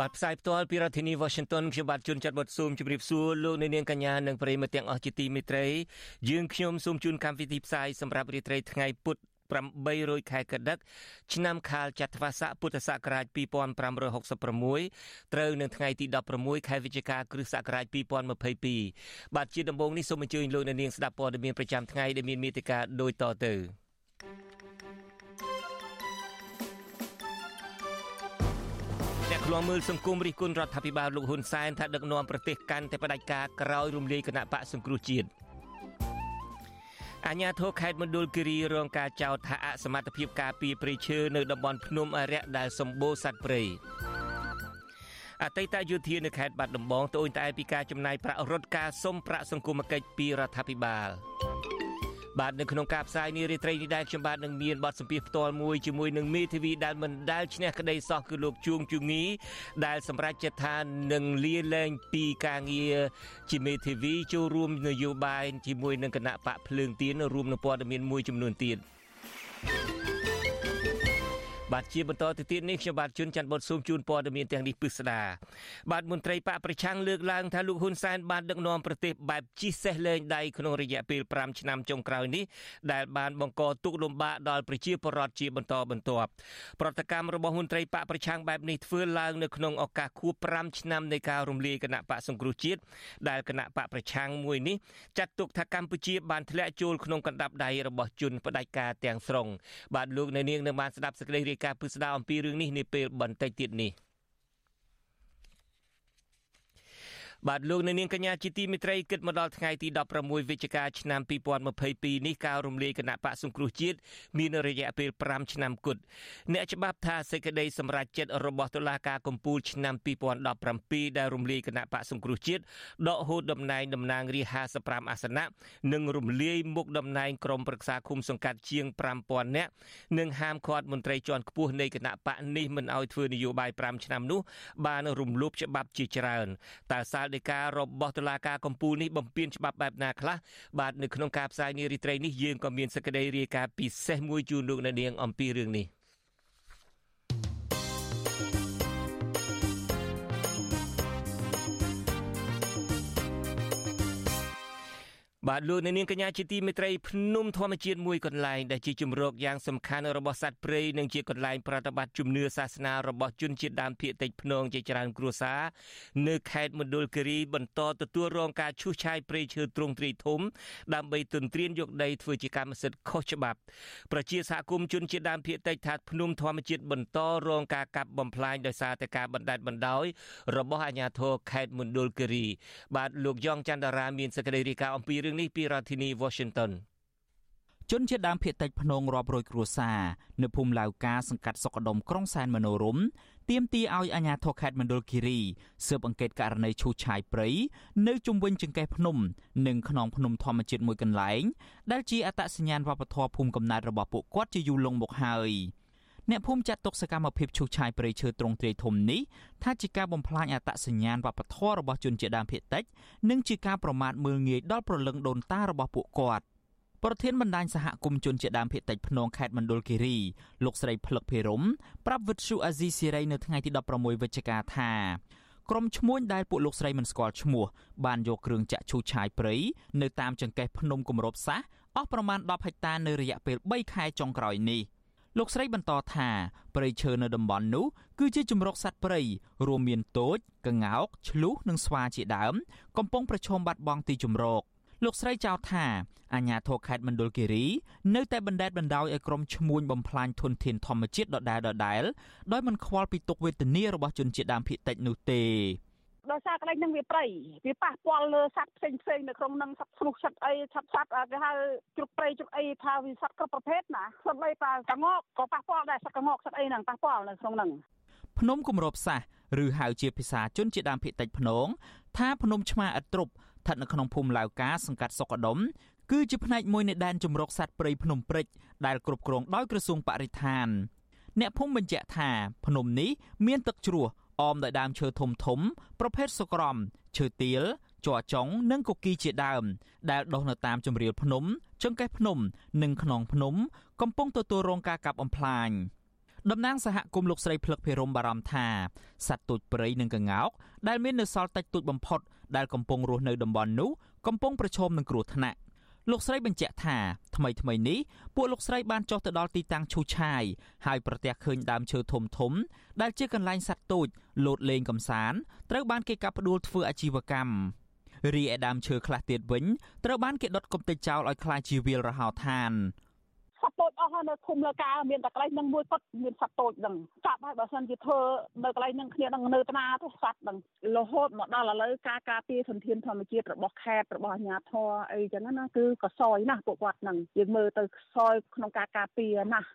បាទផ្សាយផ្ទាល់ពីរដ្ឋធានី Washington ខ្ញុំបាទជួនចាត់បុតស៊ូមជម្រាបសួរលោកអ្នកនាងកញ្ញានិងប្រិយមិត្តទាំងអស់ជាទីមេត្រីយើងខ្ញុំសូមជូនកម្មវិធីផ្សាយសម្រាប់រាត្រីថ្ងៃពុទ្ធ800ខែកដឹកឆ្នាំខាលចត្វាស័កពុទ្ធសករាជ2566ត្រូវនៅថ្ងៃទី16ខែវិច្ឆិកាគ្រិស្តសករាជ2022បាទជាដំបូងនេះសូមអញ្ជើញលោកអ្នកនាងស្ដាប់ព័ត៌មានប្រចាំថ្ងៃដែលមានមេត្តាដូចតទៅ អ្នកខ្លាំមើលសង្គមរិះគន់រដ្ឋាភិបាលលោកហ៊ុនសែនថាដឹកនាំប្រទេសកាន់តែផ្ដាច់ការក្រោយរំលាយគណៈបកសង្គ្រោះជាតិអាញាធរខេត្តមណ្ឌលគិរីរងការចោទថាអសមត្ថភាពការពារព្រៃឈើនៅតំបន់ភ្នំអរិយដែលសម្បូរសត្វព្រៃអតីតយោធានៅខេត្តបាត់ដំបងត្អូញត្អែពីការចំណាយប្រាក់រត់ការសុំប្រាក់សង្គមគិច្ចពីរដ្ឋាភិបាល បាទនៅក្នុងការផ្សាយនារីត្រីនេះដែរខ្ញុំបាទនឹងមានបទសម្ភាសផ្ទាល់មួយជាមួយនឹងមេធាវីដែលមិនដែលឈ្នះក្តីសោះគឺលោកជួងជងីដែលសម្រាប់ចិត្តថានឹងលាលែងពីការងារជាមេធាវីចូលរួមនយោបាយជាមួយនឹងគណៈបកភ្លើងទៀនរួមនឹងព័ត៌មានមួយចំនួនទៀត បាទជាបន្តទៅទៀតនេះខ្ញុំបាទជួនច័ន្ទបុតស៊ូមជូនព័ត៌មានទាំងនេះពិស្ដាបាទមន្ត្រីបកប្រឆាំងលើកឡើងថាលោកហ៊ុនសែនបានដឹកនាំប្រទេសបែបជីសេះលែងដៃក្នុងរយៈពេល5ឆ្នាំចុងក្រោយនេះដែលបានបង្កទុក្ខលំបាកដល់ប្រជាពលរដ្ឋជាបន្តបន្ទាប់ប្រតិកម្មរបស់មន្ត្រីបកប្រឆាំងបែបនេះធ្វើឡើងនៅក្នុងឱកាសខួប5ឆ្នាំនៃការរំលាយគណៈបកសង្គ្រោះជាតិដែលគណៈបកប្រឆាំងមួយនេះចាត់ទុកថាកម្ពុជាបានធ្លាក់ចូលក្នុងកណ្ដាប់ដៃរបស់ជនផ្ដាច់ការទាំងស្រុងបាទលោកអ្នកនាងនឹងបានស្ដាប់សេចក្តីរាយការណ៍ពិស្ដារអំពីរឿងនេះនាពេលបន្តិចទៀតនេះ បាទលោកនៅនាងកញ្ញាជាទីមេត្រីគិតមកដល់ថ្ងៃទី16វិច្ឆិកាឆ្នាំ2022នេះការរំលាយគណៈបកសង្គ្រោះជាតិមានរយៈពេល5ឆ្នាំគត់អ្នកច្បាប់ថាសេចក្តីសម្រេចចិត្តរបស់តុលាការកំពូលឆ្នាំ2017ដែលរំលាយគណៈបកសង្គ្រោះជាតិដកហូតតំណែងតំណាងរាស្ត្រ55អាសនៈនិងរំលាយមុខតំណែងក្រុមប្រឹក្សាឃុំសង្កាត់ជាង5000នាក់និងហាមឃាត់មន្ត្រីជាន់ខ្ពស់នៃគណៈបកនេះមិនឲ្យធ្វើនយោបាយ5ឆ្នាំនោះបានរំលោភច្បាប់ជាច្រើនតើសាលដីការបស់តុលាការកំពូលនេះបំពេញច្បាប់បែបណាខ្លះបាទនៅក្នុងការផ្សាយនារីត្រីនេះយើងក៏មានសេចក្តីរាយការណ៍ពិសេសមួយជូនលោកអ្នកនាងអំពីរឿងនេះ បាទលោកអ្នកនាងកញ្ញាជាទីមេត្រីភ្នំធម្មជាតិមួយកន្លែងដែលជាជំរកយ៉ាងសំខាន់របស់សត្វព្រៃនិងជាកន្លែងប្រតិបត្តិជំនឿសាសនារបស់ជនជាតិដើមភាគតិចភ្នងជាច្រើនគ្រួសារនៅខេត្តមណ្ឌលគិរីបន្តទទួលរងការឈូសឆាយព្រៃឈើទ្រង់ទ្រាយធំដើម្បីទន្ទ្រានយកដីធ្វើជាកម្មសិទ្ធិខុសច្បាប់ប្រជាសហគមន៍ជនជាតិដើមភាគតិចថាភ្នំធម្មជាតិបន្តរងការកាប់បំផ្លាញដោយសារតែការបណ្ដេតបណ្ដោយរបស់អាជ្ញាធរខេត្តមណ្ឌលគិរីបាទលោកយ៉ងច័ន្ទរាមានសេចក្តីរាយការណ៍អំពីរឿងនេះពីរដ្ឋធានី Washington ជនជាតិដើមភាគតិចភ្នងរាប់រយគ្រួសារនៅភូមិឡាវកាសង្កាត់សុកដុមក្រុងសែនមនោរមទាមទារឲ្យអាជ្ញាធរខេត្តមណ្ឌលគិរីស៊ើបអង្កេតករណីឈូសឆាយព្រៃនៅជុំវិញចង្កេះភ្នំនិងខ្នងភ្នំធម្មជាតិមួយកន្លែងដែលជាអត្តសញ្ញាណវប្បធម៌ភូមិកំណើតរបស់ពួកគាត់ជាយូរលង់មកហើយ អ្នកភូមិចាត់ទុកសកម្មភាពឈូសឆាយព្រៃឈើទ្រង់ទ្រាយធំនេះថាជាការបំផ្លាញអត្តសញ្ញាណវប្បធម៌របស់ជនជាតិដើមភាគតិច និងជាការប្រមាថមើលងាយដល់ប្រលឹងដូនតារបស់ពួកគាត់ប្រធានបណ្ដាញសហគមន៍ជនជាតិដើមភាគតិចភ្នងខេត្តមណ្ឌលគិរីលោកស្រីភ្លឹកភិរមប្រាប់វិទ្យុអាស៊ីសេរីនៅថ្ងៃទី16វិច្ឆិកាថាក្រុមឈ្មួញដែលពួកលោកស្រីមិនស្គាល់ឈ្មោះបានយកគ្រឿងចាក់ឈូសឆាយព្រៃនៅតាមចង្កេះភ្នំគម្របសាសអស់ប្រមាណ10ហិកតានៅរយៈពេល3ខែចុងក្រោយនេះ លោកស្រីបន្តថាព្រៃឈើនៅតំបន់នោះគឺជាជំរកសត្វព្រៃរួមមានទោចក្ងោកឆ្លុះនិងស្វាជាដើម កំពុងប្រឈមបាត់បង់ទីជម្រកលោកស្រីចោទថាអាញាធរខេត្តមណ្ឌលគិរីនៅតែបណ្ដេតបណ្ដោយឲ្យក្រុមឈ្មួញបំផ្លាញធនធានធម្មជាតិដដែលដដែលដោយមិនខ្វល់ពីទុកវេទនារបស់ជនជាតិដើមភាគតិចនោះទេ ដោយសារកន្លែងហ្នឹងវាព្រៃវាប៉ះពាល់លើសត្វផ្សេងផ្សេងនៅក្នុងហ្នឹងសត្វស្រុះសត្វអីសត្វសត្វគេហៅជ្រុកព្រៃជ្រុកអីថាវាសត្វគ្រប់ប្រភេទណាសត្វអីប៉ះកងកក៏ប៉ះពាល់ដែរសត្វកងកសត្វអីហ្នឹងប៉ះពាល់នៅក្នុងហ្នឹងភ្នំគម្របសាសឬហៅជាភាសាជនជាដើមភាគតិចភ្នងថាភ្នំឆ្មាឥតទ្រប់ស្ថិតនៅក្នុងភូមិឡាវកាសង្កាត់សុកដុមគឺជាផ្នែកមួយនៃដែនជំរកសត្វព្រៃភ្នំព្រិចដែលគ្រប់គ្រងដោយក្រសួងបរិស្ថានអ្នកភូមិបញ្ជាក់ថាភ្នំនេះមានទឹកជ្រោះ អមដោយដើមឈើធំធំ ប្រភេទសុក្រំឈើទាលជ័រចុងនិងកុកីជាដើម ដែលដុះនៅតាមជម្រាលភ្នំចង្កេះភ្នំ និងខ្នងភ្នំ កំពុងទទួលរងការកាប់បំផ្លាញតំណាងសហគមន៍លោកស្រីភ្លឹកភិរមបារម្ភថាសត្វទូចព្រៃនិងកង្កោកដែលមាននៅសល់តិចតួចបំផុតដែលកំពុងរស់នៅតំបន់នោះកំពុងប្រឈមនឹងគ្រោះថ្នាក់ លោកស្រីបញ្ជាក់ថាថ្មីថ្មីនេះពួកលោកស្រីបានចុះទៅដល់ទីតាំងឈូឆាយហើយប្រទះឃើញដើមឈើធំធំដែលជាកន្លែងសត្វតូចលោតលេងកំសាន្តត្រូវបានគេកាប់ផ្ដួលធ្វើអាជីវកម្មរីឯដើមឈើខ្លះទៀតវិញត្រូវបានគេដុតគំទេចចោលឲ្យคล้ายជាវាលរហោឋានសត្វតូចអ ស់ហើយនៅឃុំលើការមានតែកន្លែងនឹងមួយគាត់មានសត្វតូចហ្នឹងចាប់ហើយបើសិនជាធ្វើនៅកន្លែងហ្នឹងគ្នានឹងនៅតាទៅសត្វហ្នឹងរហូតមកដល់ឥឡូវការការពារសន្តានធម្មជាតិរបស់ខេត្តរបស់អាជ្ញាធរអីចឹងណាគឺក៏សយណាស់ពួកគាត់ហ្នឹងយើងមើលទៅសយក្នុងការការពារណាស់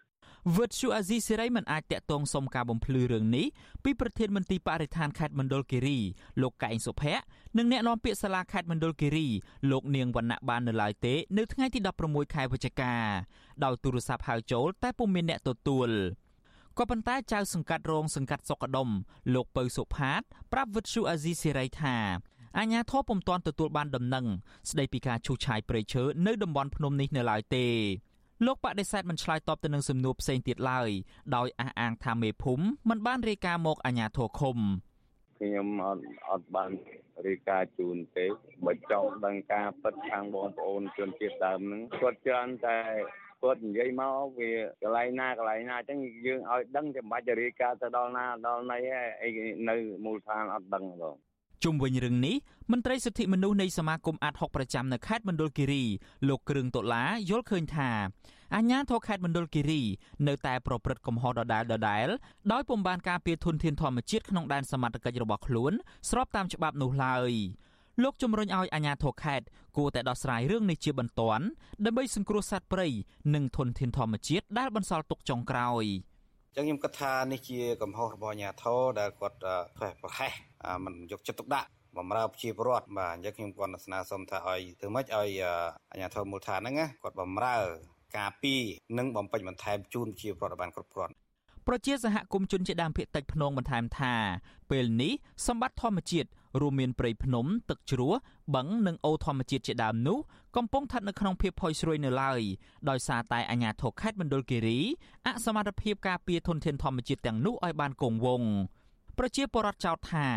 វិទ្យុអាស៊ីសេរីមិនអាចតាក់ទងសុំការបំភ្លឺរឿងនេះពីប្រធានមន្ត្រីបរិស្ថានខេត្តមណ្ឌលគិរីលោកកែងសុភ័ក្រនិងអ្នកនាំពាក្យសាលាខេត្តមណ្ឌលគិរីលោកនាងវណ្ណៈបាននៅឡើយទេនៅថ្ងៃទី16ខែវិច្ឆិកាដោយទូរស័ព្ទហៅចូលតែពុំមានអ្នកទទួលក៏ប៉ុន្តែចៅសង្កាត់រងសង្កាត់សុកដុមលោកពៅសុផាត ប្រាប់វិទ្យុអាស៊ីសេរីថាអាញាធរពុំទាន់ទទួលបានដំណឹងស្ដីពីការឈូសឆាយព្រៃឈើនៅតំបន់ភ្នំនេះនៅឡើយទេ លោកបដិសេធមិនឆ្លើយតបទៅនឹងសំណួរផ្សេងទៀតឡើយដោយអះអាងថាមេភូមិមិនបានរាយការណ៍មកអាជ្ញាធរឃុំខ្ញុំអត់អត់បានរាយការណ៍ជូនទេបើចង់ដឹងការពិតខាងបងប្អូនជនជាតិដើមហ្នឹងគាត់ច្រើនតែគាត់និយាយមកវាកន្លែងណាកន្លែងណាអញ្ចឹងយើងឲ្យដឹងតែមិនបាច់រាយការណ៍ទៅដល់ណាដល់ណីអីនៅមូលដ្ឋានអត់ដឹងបង ជុំវិញរឿងនេះមន្ត្រីសិទ្ធិមនុស្សនៃសមាគមអាត60ប្រចាំនៅខេត្តមណ្ឌលគិរីលោកគ្រឿងតុលាយល់ឃើញថាអាជ្ញាធរខេត្តមណ្ឌលគិរីនៅតែប្រព្រឹត្តកំហុសដដែលដដែលដោយពុំបានការពារធនធានធម្មជាតិក្នុងដែនសមត្ថកិច្ចរបស់ខ្លួនស្របតាមច្បាប់នោះឡើយលោកជំរុញឲ្យអាជ្ញាធរខេត្តគួរតែដោះស្រាយរឿងនេះជាបន្ទាន់ដើម្បីសង្គ្រោះសត្វព្រៃនិងធនធានធម្មជាតិដែលបន្សល់ទុកចុងក្រោយ ចឹងខ្ញុំគិតថានេះជាកំហុសរបស់អាជ្ញាធរដែលគាត់ផ្លេសប្រហែសមិនយកចិត្តទុកដាក់បំរើប្រជាពលរដ្ឋបាទអញ្ចឹងខ្ញុំគាត់ស្នើសុំថាឲ្យធ្វើម៉េចឲ្យអាជ្ញាធរមូលដ្ឋានហ្នឹងគាត់បំរើការពីនិងបំពេញបន្ថែមជូនប្រជាពលរដ្ឋបានគ្រប់គ្រាន់ ប្រជាសហគមន៍ជនជាដើមភាគតិចភ្នងបន្ថែមថា ពេលនេះសម្បត្តិធម្មជាតិរួមមានព្រៃភ្នំ ទឹកជ្រោះបឹងនិងអូរធម្មជាតិជាដើមនោះកំពុងស្ថិតនៅក្នុងភាពផុយស្រួយនៅឡើយដោយសារតែអាជ្ញាធរខេត្តមណ្ឌលគិរីអសមត្ថភាពការពារធនធានធម្មជាតិទាំងនោះឲ្យបានគង់វង្សប្រជាពលរដ្ឋចោទថា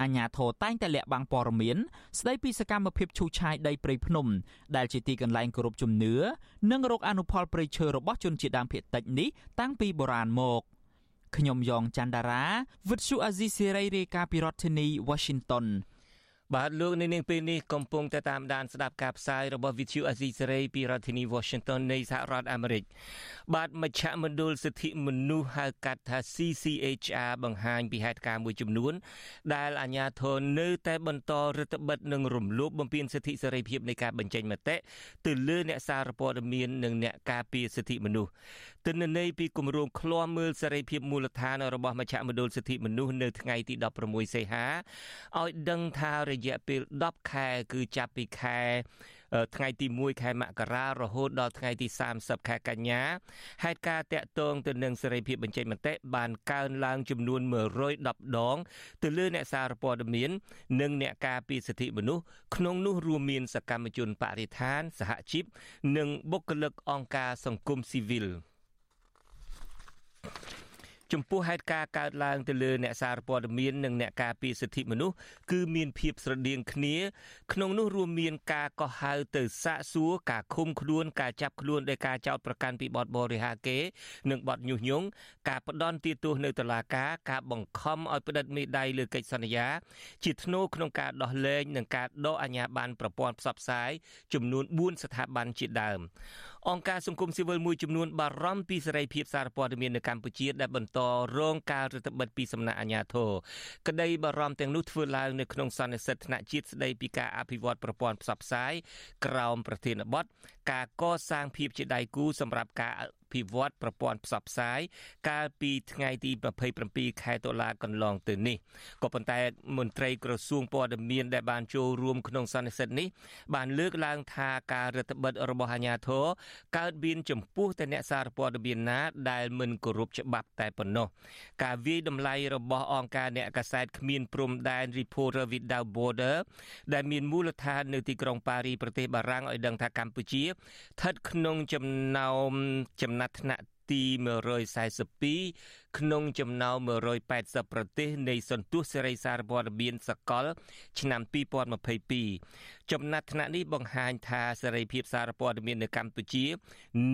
អាញាធរតែងតែលាក់បាំងព័ត៌មានស្ដីពីសកម្មភាពឈូសឆាយដីព្រៃភ្នំដែលជាទីកន្លែងគោរពជំនឿនិងរកអនុផលព្រៃឈើរបស់ជនជាតិដើមភាគតិចនេះតាំងពីបុរាណមក ខ្ញុំយ៉ងច័ន្ទដារាវិទ្យុអាស៊ីសេរីរាយការណ៍ពីរដ្ឋធានី Washington បាទលោកនៅនាងពេលនេះកំពុងតែតាមដានស្ដាប់ការផ្សាយរបស់ Vithu Azisari ពីរដ្ឋធានី Washington នៃសហរដ្ឋអាមេរិកបាទមជ្ឈមណ្ឌលសិទ្ធិមនុស្សហៅកាត់ថា CCHR បង្ហាញពីហេតុការណ៍មួយចំនួន ដែលអាជ្ញាធរនៅតែបន្តរដ្ឋបិទនិងរំលោភបំពានសិទ្ធិសេរីភាពនៃការបញ្ចេញមតិទៅលើអ្នកសារព័ត៌មាននិងអ្នកការពារសិទ្ធិមនុស្សទិន្នន័យពីគម្រោងឃ្លាំមើលសេរីភាពមូលដ្ឋានរបស់មជ្ឈមណ្ឌលសិទ្ធិមនុស្សនៅថ្ងៃទី16សីហាឲ្យដឹងថារយៈពេល10ខែ គឺចាប់ពីខែថ្ងៃទី1ខែមករារហូតដល់ថ្ងៃទី30ខែកញ្ញាហេតុការតាក់ទងទៅនឹងសេរីភាពបញ្ចេញមតិបានកើនឡើងចំនួន110ដង ទៅលើអ្នកសារព័ត៌មាន និងអ្នកការពារសិទ្ធិមនុស្សក្នុងនោះរួមមានសកម្មជនបរិស្ថាន សហជីពនិងបុគ្គលិកអង្គការសង្គមស៊ីវិល ចំពោះហេតុការណ៍កើតឡើងទៅលើអ្នកសារព័ត៌មាននិងអ្នកការពារសិទ្ធិមនុស្សគឺមានភាពស្រដៀងគ្នា ក្នុងនោះរួមមានការកោះហៅទៅសាកសួរការឃុំខ្លួនការចាប់ខ្លួនដោយការចោទប្រកាន់ពីបទបរិហាកេនិងបទញុះញង់ការផ្ដន់ទាទោសនៅតុលាការការបង្ខំឲ្យផ្តិតមេដៃលើកិច្ចសន្យា ជាធ្នូក្នុងការដោះលែងនិងការដកអាជ្ញាប័ណ្ណប្រព័ន្ធផ្សព្វផ្សាយចំនួន4ស្ថាប័នជាដើម អង្គការសង្គមស៊ីវិលមួយចំនួនបារម្ភពីសេរីភាពសារព័ត៌មាននៅកម្ពុជាដែលបន្តរងការរឹតបន្តឹងពីសំណាក់អាជ្ញាធរក្តីបារម្ភទាំងនោះធ្វើឡើងនៅក្នុងសន្និសីទថ្នាក់ជាតិស្តីពីការអភិវឌ្ឍប្រព័ន្ធផ្សព្វផ្សាយក្រោមប្រធានបទការកសាងភាពជាដៃគូសម្រាប់ការ ភិវឌ្ឍប្រព័ន្ធផ្សព្វផ្សាយកាលពីថ្ងៃទី27ខែតុលាកន្លងទៅនេះក៏ប៉ុន្តែមន្ត្រីក្រសួងព័ត៌មានដែលបានចូលរួមក្នុងសន្និសីទនេះបានលើកឡើងថាការរដ្ឋបិទរបស់អាជ្ញាធរកើតមានចំពោះតែអ្នកសារព័ត៌មានណាដែលមិនគោរពច្បាប់តែប៉ុណ្ណោះការវាយតម្លៃរបស់អង្គការអ្នកកាសែតគ្មានព្រំដែន Reporter Without Border ដែលមានមូលដ្ឋាននៅទីក្រុងប៉ារីប្រទេសបារាំងឲ្យដឹងថាកម្ពុជាស្ថិតក្នុងចំណោមចំណាត់ថ្នាក់ទី142ក្នុងចំណោម180ប្រទេសនៃសន្ទុះសេរីសារព័ត៌មានសកល ឆ្នាំ2022ចំណាត់ថ្នាក់នេះបង្ហាញថាសេរីភាពសារព័ត៌មាននៅកម្ពុជា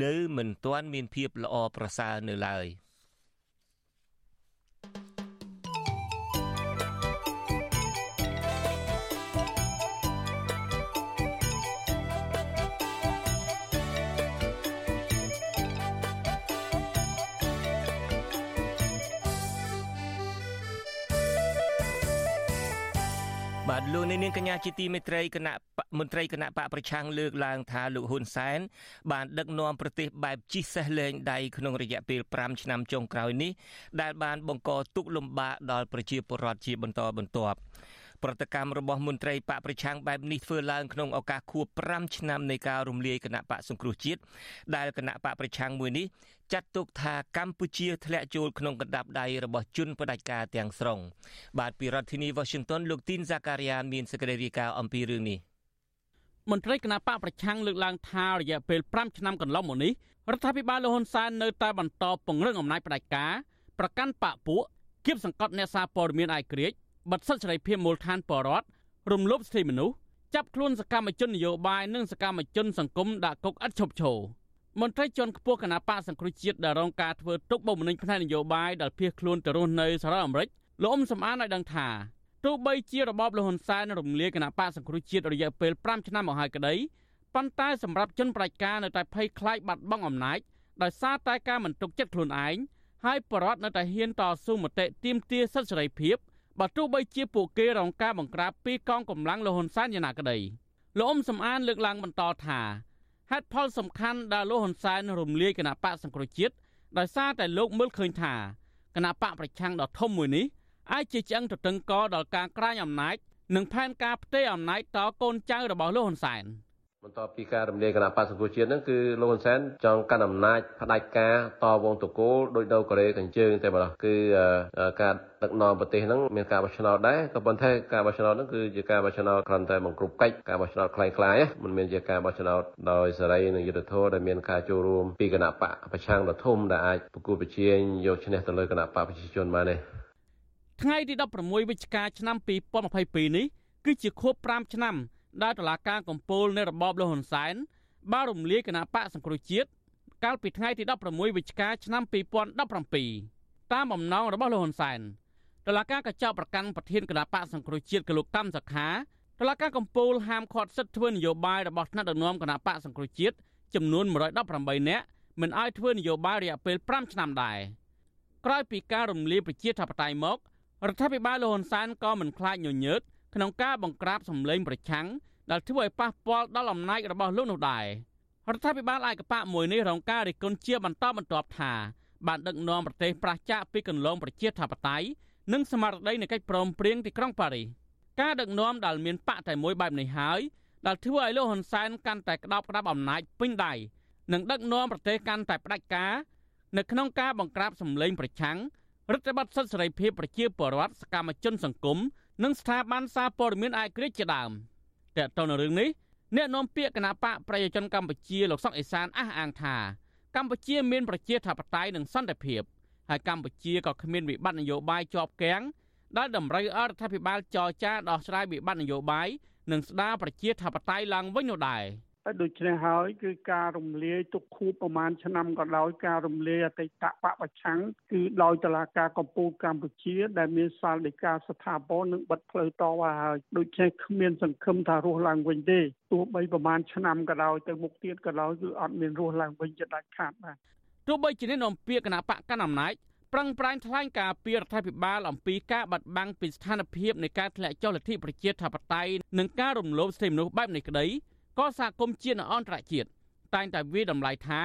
នៅមិនទាន់មានភាពល្អប្រសើរនៅឡើយ។ បាទលោកនាងកញ្ញាជាទីមេត្រីគណៈមន្ត្រីគណៈបកប្រឆាំងលើកឡើងថាលោកហ៊ុនសែនបានដឹកនាំប្រទេសបែបជីសេះលែងដៃក្នុងរយៈពេល5ឆ្នាំចុងក្រោយនេះដែលបានបង្កទុក្ខលំបាកដល់ប្រជាពលរដ្ឋជាបន្តបន្ទាប់ ប្រតិកម្មរបស់មន្ត្រីបកប្រឆាំងបែបនេះធ្វើឡើងក្នុងឱកាសខួប5ឆ្នាំនៃការរំលាយគណៈបកសង្គ្រោះជាតិដែលគណៈបកប្រឆាំងមួយនេះចាត់ទុកថាកម្ពុជាធ្លាក់ចូលក្នុងកណ្ដាប់ដៃរបស់ជនផ្ដាច់ការទាំងស្រុងបាទពីរដ្ឋធានី Washington លោកទីនសាការីយ៉ានមានសេចក្តីរាយការណ៍អំពីរឿងនេះមន្ត្រីគណៈបកប្រឆាំងលើកឡើងថារយៈពេល5ឆ្នាំកន្លងមកនេះរដ្ឋាភិបាលលហ៊ុនសែននៅតែបន្តពង្រឹងអំណាចផ្ដាច់ការប្រកាន់បកពួកគៀបសង្កត់អ្នកសារព័ត៌មានអាយក្រិច បិទសិទ្ធិសេរីភាពមូលដ្ឋានបរដ្ឋរំលោភសិទ្ធិមនុស្សចាប់ខ្លួនសកម្មជននយោបាយនិងសកម្មជនសង្គមដាក់គុកឥតឈប់ឈរមន្ត្រីជាន់ខ្ពស់គណៈបកសង្គ្រោះជាតិដែលរងការធ្វើទុកបុកម្នេញផ្នែកនយោបាយដែលភៀសខ្លួនទៅរស់នៅសហរដ្ឋអាមេរិកលោកអ៊ុំសំអានឲ្យដឹងថាទោះបីជារបបលហ៊ុនសែនរំលាយគណៈបកសង្គ្រោះជាតិរយៈពេល5ឆ្នាំមកហើយក្តីប៉ុន្តែសម្រាប់ជនប្រជាការនៅតែភ័យខ្លាចបាត់បង់អំណាចដោយសារតែការមិនទុកចិត្តខ្លួនឯងហើយបរដ្ឋនៅតែហ៊ានតស៊ូមតិទាមទារសិទ្ធិសេរីភាព បើទោះបីជាពួកគេរងការបង្ក្រាបពីកងកម្លាំងលហ៊ុនសែនយ៉ាងណាក្តីលោកអ៊ុំសំអានលើកឡើងបន្តថាហេតុផលសំខាន់ដែលលោកហ៊ុនសែនរំលាយគណៈបកសង្គ្រោះជាតិដោយសារតែលោកមើលឃើញថាគណៈបកប្រឆាំងដ៏ធំមួយនេះអាចជាឆ្អឹងទទឹងកដល់ការក្រាញអំណាចនិងផែនការផ្ទេរអំណាចតកូនចៅរបស់លោកហ៊ុនសែន។ បន្ទាប់ពីការរំលាយគណៈបក្សសង្គ្រោះជាតិហ្នឹងគឺលោកហ៊ុនសែនចង់កាន់អំណាចផ្ដាច់ការតវងតកូលដោយនៅកូរ៉េខាងជើងតែម្ដងគឺការដឹកនាំប្រទេសហ្នឹងមានការបោះឆ្នោតដែរក៏ប៉ុន្តែការបោះឆ្នោតហ្នឹងគឺជាការបោះឆ្នោតគ្រាន់តែបង្ក្រប់កិច្ចការបោះឆ្នោតคล้ายៗមិនមែនជាការបោះឆ្នោតដោយសេរីនិងយុត្តិធម៌ដែលមានការចូលរួមពីគណៈបកប្រឆាំងដ៏ធំដែលអាចប្រគល់ប្រជែងយកឈ្នះទៅលើគណៈបកប្រជាជនបានទេថ្ងៃទី16វិច្ឆិកាឆ្នាំ2022នេះគឺជាខួប5ឆ្នាំ ដែលតុលាការកំពូលនៃរបបលហ៊ុនសែនបានរំលាយគណៈបកសង្គ្រោះជាតិកាលពីថ្ងៃទី16វិច្ឆិកាឆ្នាំ2017តាមបំណងរបស់លហ៊ុនសែនតុលាការក៏ចោទប្រកាន់ប្រធានគណៈបកសង្គ្រោះជាតិកលោកកម្មសខាតុលាការកំពូលហាមឃាត់សិទ្ធិធ្វើនយោបាយរបស់ថ្នាក់ដឹកនាំគណៈបកសង្គ្រោះជាតិចំនួន118នាក់មិនឲ្យធ្វើនយោបាយរយៈពេល5ឆ្នាំដែរក្រោយពីការរំលាយប្រជាធិបតេយ្យមករដ្ឋាភិបាលលហ៊ុនសែនក៏មិនខ្លាចញញើត ក្នុងការបង្ក្រាបសម្លេងប្រឆាំងដែលធ្វើឲ្យប៉ះពាល់ដល់អំណាចរបស់លោកនោះដែររដ្ឋាភិបាលឯកបកមួយនេះរងការរិះគន់ជាបន្តបន្ទាប់ថាបានដឹកនាំប្រទេសប្រឆាចពីកន្លងប្រជាធិបតេយ្យនិងស្មារតីនៃកិច្ចព្រមព្រៀងទីក្រុងប៉ារីសការដឹកនាំដែលមានបកតែមួយបែបនេះហើយដែលធ្វើឲ្យលោកហ៊ុនសែនកាន់តែក្តោបក្តាប់អំណាចពេញដៃនិងដឹកនាំប្រទេសកាន់តែផ្ដាច់ការនៅក្នុងការបង្ក្រាបសម្លេងប្រឆាំងរដ្ឋបတ်សិទ្ធិសេរីភាពប្រជាពលរដ្ឋសកម្មជនសង្គម និងស្ថាប័នសារព័ត៌មានឯករាជ្យជាដើមតើតើនៅរឿងនេះអ្នកនាំពាក្យគណៈបកប្រជាជនកម្ពុជាលោកសុកអេសានអះអាងថាកម្ពុជាមានប្រជាធិបតេយ្យនិងសន្តិភាពហើយកម្ពុជាក៏គ្មានវិបត្តិនយោបាយជាប់គាំងដែលតម្រូវឲ្យរដ្ឋាភិបាលចរចាដោះស្រាយវិបត្តិនយោបាយនិងស្ដារប្រជាធិបតេយ្យឡើងវិញនោះដែរ។ ដូច្នេះហើយគឺការរំលាយទុកខួបប្រមាណឆ្នាំក៏ដោយការរំលាយអតីតបពប្រឆាំងគឺដោយតឡាការកម្ពុជាកម្ពុជា ដែលមានសាលដីកាស្ថាពរនិងបិទផ្លូវតវ៉ាហើយដូច្នេះគ្មានសង្ឃឹមថារស់ឡើងវិញទេទោះបីប្រមាណឆ្នាំក៏ដោយទៅមុខទៀតក៏ដោយគឺអត់មានរស់ឡើងវិញជាដាច់ខាតបាទទោះបីជានេះនាំពាក្យគណៈបកកណ្ដាលអំណាចប្រឹងប្រែងថ្លែងការពីរដ្ឋាភិបាលអំពីការបាត់បង់ពីស្ថានភាពនៃការធ្លាក់ចុះលទ្ធិប្រជាធិបតេយ្យនិងការរំលោភសិទ្ធិមនុស្សបែបនេះក្តី ក៏សហគមន៍ជាតិនិងអន្តរជាតិតែងតែវាតម្លៃថា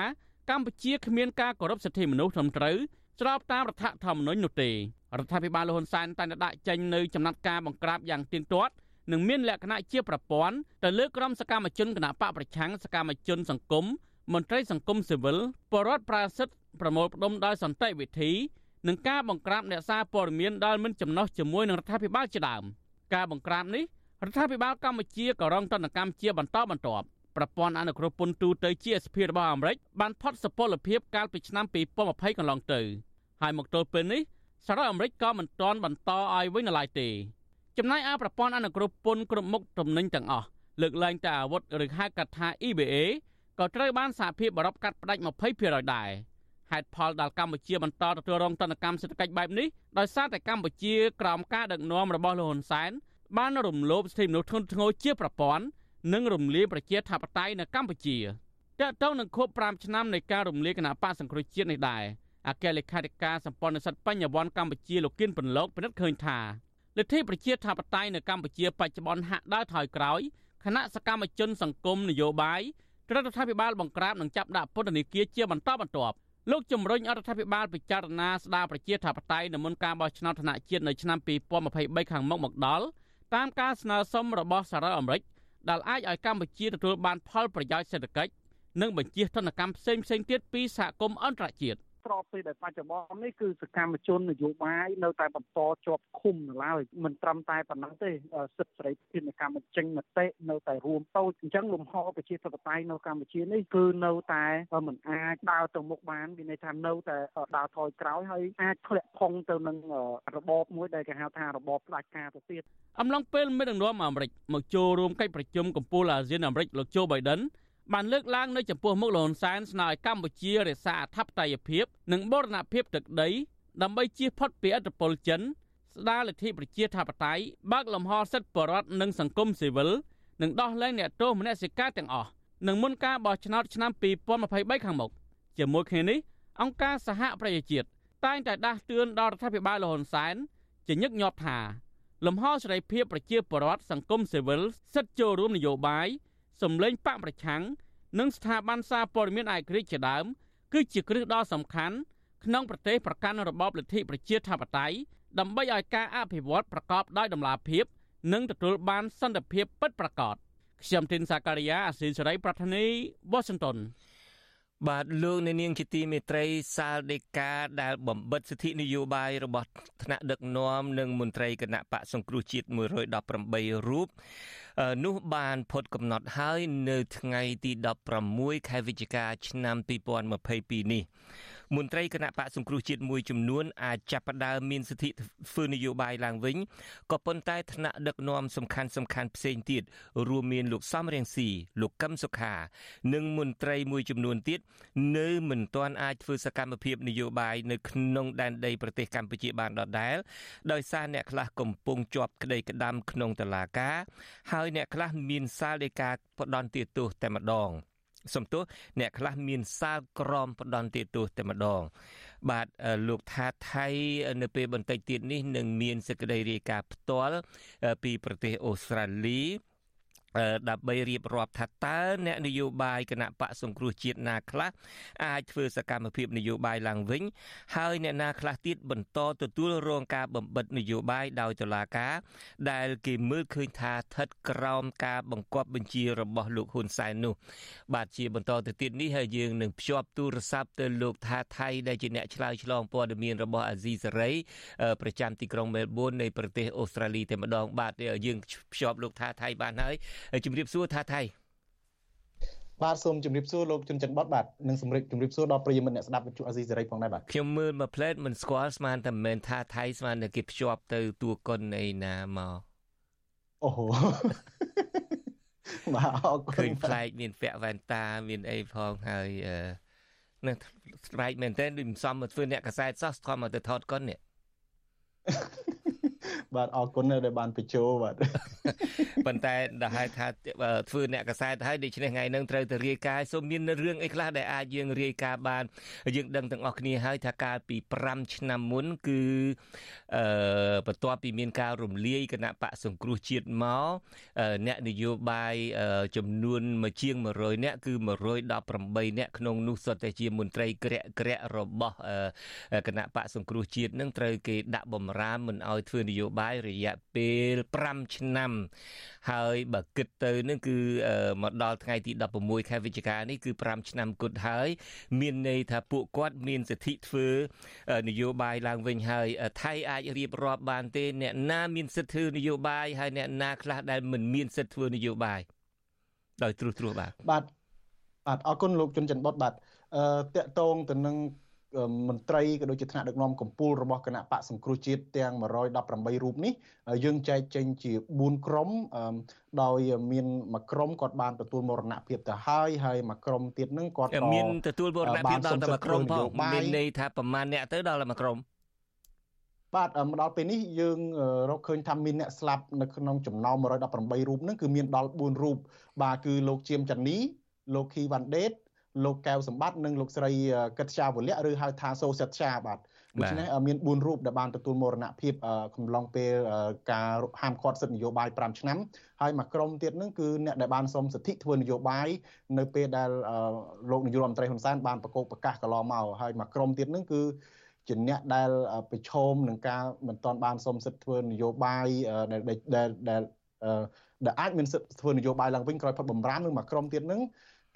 កម្ពុជាគ្មានការគោរពសិទ្ធិមនុស្សត្រឹមត្រូវស្របតាមរដ្ឋធម្មនុញ្ញនោះទេរដ្ឋាភិបាលលហ៊ុនសែនតែងតែដាក់ចេញនៅចំណាត់ការបង្ក្រាបយ៉ាងទៀងទាត់និងមានលក្ខណៈជាប្រព័ន្ធទៅលើក្រុមសកម្មជនគណបកប្រឆាំងសកម្មជនសង្គមមន្ត្រីសង្គមស៊ីវិលបរដ្ឋប្រាសិទ្ធប្រមូលផ្ដុំដោយសន្តិវិធីនិងការបង្ក្រាបអ្នកសារព័ត៌មានដែលមិនចំណុះជាមួយនឹងរដ្ឋាភិបាលជាដើមការបង្ក្រាបនេះ រដ្ឋាភិបាលកម្ពុជាក៏រងទណ្ឌកម្មជាបន្តបន្ទាប់ប្រព័ន្ធអនុគ្រោះពន្ធទូទៅ GSP របស់អាមេរិកបានផុតសុពលភាពកាលពីឆ្នាំ2020កន្លងទៅហើយមកទល់ពេលនេះសហរដ្ឋអាមេរិកក៏មិនទាន់បន្តឲ្យវិញនៅឡើយទេចំណែកឯប្រព័ន្ធអនុគ្រោះពន្ធគ្រប់មុខទំនិញទាំងអស់លើកលែងតែអាវុធឬហៅកាត់ថា EBA ក៏ត្រូវបានសហភាពអឺរ៉ុបកាត់ផ្តាច់20%ដែរហេតុផលដែលកម្ពុជាបន្តទទួលរងទណ្ឌកម្មសេដ្ឋកិច្ចបែបនេះដោយសារតែកម្ពុជាក្រោមការដឹកនាំរបស់លោកហ៊ុនសែន បានរំលោភសិទ្ធិមនុស្សធ្ងន់ធ្ងរជាប្រព័ន្ធនិងរំលាយប្រជាធិបតេយ្យនៅកម្ពុជាតើតើនឹងខួប5ឆ្នាំនៃការរំលាយគណៈបកសង្គ្រោះជាតិនេះដែរអគ្គលេខាធិការសម្ព័ន្ធនិស្សិតបញ្ញវន្តកម្ពុជាលោកគៀនពន្លកពិនិត្យឃើញថាលទ្ធិប្រជាធិបតេយ្យនៅកម្ពុជាបច្ចុប្បន្នហាក់ដើរថយក្រោយគណៈសកម្មជនសង្គមនយោបាយរដ្ឋាភិបាលបង្ក្រាបនិងចាប់ដាក់ពន្ធនាគារជាបន្តបន្ទាប់លោកជំរុញអរដ្ឋាភិបាលពិចារណាស្ដារប្រជាធិបតេយ្យនៅមុនការបោះឆ្នោតថ្នាក់ជាតិនៅឆ្នាំ2023ខាងមុខមកដល់ តាមការស្នើសុំរបស់សហរដ្ឋអាមេរិកដែលអាចឲ្យកម្ពុជាទទួលបានផលប្រយោជន៍សេដ្ឋកិច្ចនិងបញ្ជាទណ្ឌកម្មផ្សេងៗទៀតពីសហគមន៍អន្តរជាតិ។ ស្របពេលដែលបច្ចុប្បន្ននេះគឺសកម្មជននយោបាយនៅតែបន្តជាប់ឃុំនៅឡើយមិនត្រឹមតែប៉ុណ្ណឹងទេសិទ្ធិសេរីភាពនៃការបញ្ចេញមតិនៅតែរួមតូចអញ្ចឹងលំហប្រជាធិបតេយ្យនៅកម្ពុជានេះគឺនៅតែមិនអាចដើរទៅមុខបានមានន័យថានៅតែដើរថយក្រោយហើយអាចធ្លាក់ផុងទៅនឹងរបបមួយដែលគេហៅថារបបផ្ដាច់ការទៅទៀតអំឡុងពេលមេដឹកនាំអាមេរិកមកចូលរួមកិច្ចប្រជុំកំពូលអាស៊ានអាមេរិកលោកโจ Biden បានលើកឡើងនៅចំពោះមុខលហ៊ុនសែនស្នើឲ្យកម្ពុជារក្សាអធិបតេយ្យភាពនិងបូរណភាពទឹកដី ដើម្បីជៀសផុតពីឥទ្ធិពលចិនស្ដារលទ្ធិប្រជាធិបតេយ្យបើកលំហសិទ្ធិបរដ្ឋនិងសង្គមស៊ីវិលនិងដោះលែងអ្នកទោសមនសិការទាំងអស់នឹងមុនការបោះឆ្នោតឆ្នាំ2023ខាងមុខជាមួយគ្នានេះអង្គការសហប្រជាជាតិតែងតែដាស់តឿនដល់រដ្ឋាភិបាលលហ៊ុនសែនជាញឹកញាប់ថាលំហសេរីភាពប្រជាពលរដ្ឋសង្គមស៊ីវិលសិទ្ធិចូលរួមនយោបាយ សម្លេងបកប្រឆាំងនិងស្ថាប័នសារព័ត៌មានឯករាជ្យជាដើម គឺជាគ្រឹះដ៏សំខាន់ក្នុងប្រទេសប្រកាន់របបលទ្ធិប្រជាធិបតេយ្យដើម្បីឲ្យការអភិវឌ្ឍប្រកបដោយតម្លាភាព និងទទួលបានសន្តិភាពពិតប្រាកដខ្ញុំធីនសាការីយ៉ាអស៊ីសេរីប្រធានីវ៉ាស៊ីនតោន បាទលោកអ្នកនាងជាទីមេត្រីសាលដេកាដែលបំបិតសិទ្ធិនយោបាយរបស់ថ្នាក់ដឹកនាំនិងមន្ត្រីគណៈបកសង្គ្រោះជាតិ118រូបនោះបានផុតកំណត់ហើយនៅថ្ងៃទី16ខែវិច្ឆិកាឆ្នាំ2022នេះ មន្ត្រីគណៈបកសង្គ្រោះជាតិមួយចំនួនអាចចាប់ផ្ដើមមានសិទ្ធិធ្វើនយោបាយឡើងវិញក៏ប៉ុន្តែថ្នាក់ដឹកនាំសំខាន់សំខាន់ផ្សេងទៀតរួមមានលោកសំរៀងស៊ីលោកកឹមសុខា និងមន្ត្រីមួយចំនួនទៀតនៅមិនទាន់អាចធ្វើសកម្មភាពនយោបាយនៅក្នុងដែនដីប្រទេសកម្ពុជាបានដដែលដោយសារអ្នកខ្លះកំពុងជាប់ក្តីក្តាំក្នុងតុលាការ ហើយអ្នកខ្លះមានសាលដីកាផ្ដន់ទោសតែម្ដង។ សំទោសអ្នកខ្លះមានសាលក្រមផ្ដន់ទោសតែម្ដង បាទលោកថាថៃនៅពេលបន្តិចទៀតនេះនឹងមានសេចក្តីរាយការណ៍ផ្ទាល់ពីប្រទេសអូស្ត្រាលី ដើម្បីរៀបរាប់ថាតើអ្នកនយោបាយគណៈបកសង្គ្រោះជាតិណាខ្លះអាចធ្វើសកម្មភាពនយោបាយឡើងវិញ ហើយអ្នកណាខ្លះទៀតបន្តទទួលរងការបំបិតនយោបាយដោយតុលាការ ដែលគេមើលឃើញថាស្ថិតក្រោមការបង្គាប់បញ្ជារបស់លោកហ៊ុនសែននោះបាទជាបន្តទៅទៀតនេះហើយយើងនឹងភ្ជាប់ទូរស័ព្ទទៅលោកថាថៃដែលជាអ្នកឆ្លើយឆ្លងព័ត៌មានរបស់អាស៊ីសេរីប្រចាំទីក្រុងមែលប៊ននៃប្រទេសអូស្ត្រាលីតែម្ដងបាទយើងភ្ជាប់លោកថាថៃបានហើយជំរាបសួរថាថៃបាទសូមជម្រាបសួរលោកជុនច័ន្ទបតបាទនិងសម្រាប់ជម្រាបសួរដល់ប្រិយមិត្តអ្នកស្ដាប់វិទ្យុអាស៊ីសេរីផងដែរបាទខ្ញុំមើលមកផ្លេតមិនស្គាល់ស្មានតែមិនមែនថាថៃស្មានតែគេភ្ជាប់ទៅតួកុនអីណាមកអូហូបាទអរគុណឃើញប្លែកមានពាក់វ៉ែនតាមានអីផងហើយអឺនឹងស្បែកមែនតើដូចមិនសមមកធ្វើអ្នកកសែតសោះស្គមមកទៅថតកុននេះ បាទអរគុណដែលបានបញ្ចូលបាទប៉ុន្តែដល់ហើយថាធ្វើអ្នកកសែតហើយដូច្នេះថ្ងៃនឹងត្រូវទៅរាយការណ៍សូមមានរឿងអីខ្លះដែលអាចយើងរាយការណ៍បានយើងដឹងទាំងអស់គ្នាហើយថាកាលពី5ឆ្នាំមុនគឺអឺបន្ទាប់ពីមានការរំលាយគណៈបកសង្គ្រោះជាតិមកអ្នកនយោបាយចំនួនមួយជាង100នាក់គឺ118នាក់ក្នុងនោះសុទ្ធតែជាមន្ត្រីក្រាក់ក្រាក់របស់គណៈបកសង្គ្រោះជាតិនឹងត្រូវគេដាក់បំរាមមិនឲ្យធ្វើនយោបាយរយៈពេល5ឆ្នាំ ហើយបើគិតទៅនឹងគឺមកដល់ថ្ងៃទី16ខែវិច្ឆិកានេះគឺ5ឆ្នាំគត់ហើយ មានន័យថាពួកគាត់មានសិទ្ធិធ្វើនយោបាយឡើងវិញហើយថៃអាចរៀបរាប់បានទេ អ្នកណាមានសិទ្ធិធ្វើនយោបាយហើយអ្នកណាខ្លះដែលមិនមានសិទ្ធិធ្វើនយោបាយដោយត្រួសត្រាសបាទបាទបាទអរគុណលោកជុនច័ន្ទបុតបាទអឺតកតងទៅនឹង មន្ត្រីក៏ដូចជាថ្នាក់ដឹកនាំកម្ពុជារបស់គណៈបកសង្គ្រោះជាតិទាំង118រូបនេះយើងចែកចេញជា4ក្រុមដោយមានមួយក្រុមគាត់បានទទួលមរណភាពទៅហើយហើយមួយក្រុមទៀតនឹងគាត់ក៏មានទទួលមរណភាពដល់តែមួយក្រុមផងមានន័យថាប្រមាណអ្នកទៅដល់តែមួយក្រុមបាទមកដល់ពេលនេះយើងរកឃើញថាមានអ្នកស្លាប់នៅក្នុងចំណោម118រូបហ្នឹងគឺមានដល់4រូបបាទគឺលោកជាមចានីលោកខីវ៉ាន់ដេត លោកកែវសម្បត្តិនិងលោកស្រីកិតជាវលៈឬហៅថាសូសិតជាបាទដូច្នេះមាន4រូបដែលបានទទួលមរណភាពកំឡុងពេលការហាមឃាត់សិទ្ធិនយោបាយ5ឆ្នាំហើយមួយក្រុមទៀតនឹងគឺអ្នកដែលបានសុំសិទ្ធិធ្វើនយោបាយនៅពេលដែលលោកនាយករដ្ឋមន្ត្រីហ៊ុនសែនបានប្រកោកប្រកាសកន្លងមកហើយមួយក្រុមទៀតនឹងគឺជាអ្នកដែលប្រឈមនឹងការមិនទាន់បានសុំសិទ្ធិធ្វើនយោបាយដែលដែលដែលអាចមានសិទ្ធិធ្វើនយោបាយឡើងវិញក្រោយផុតបំរាមនឹងមួយក្រុមទៀតនឹង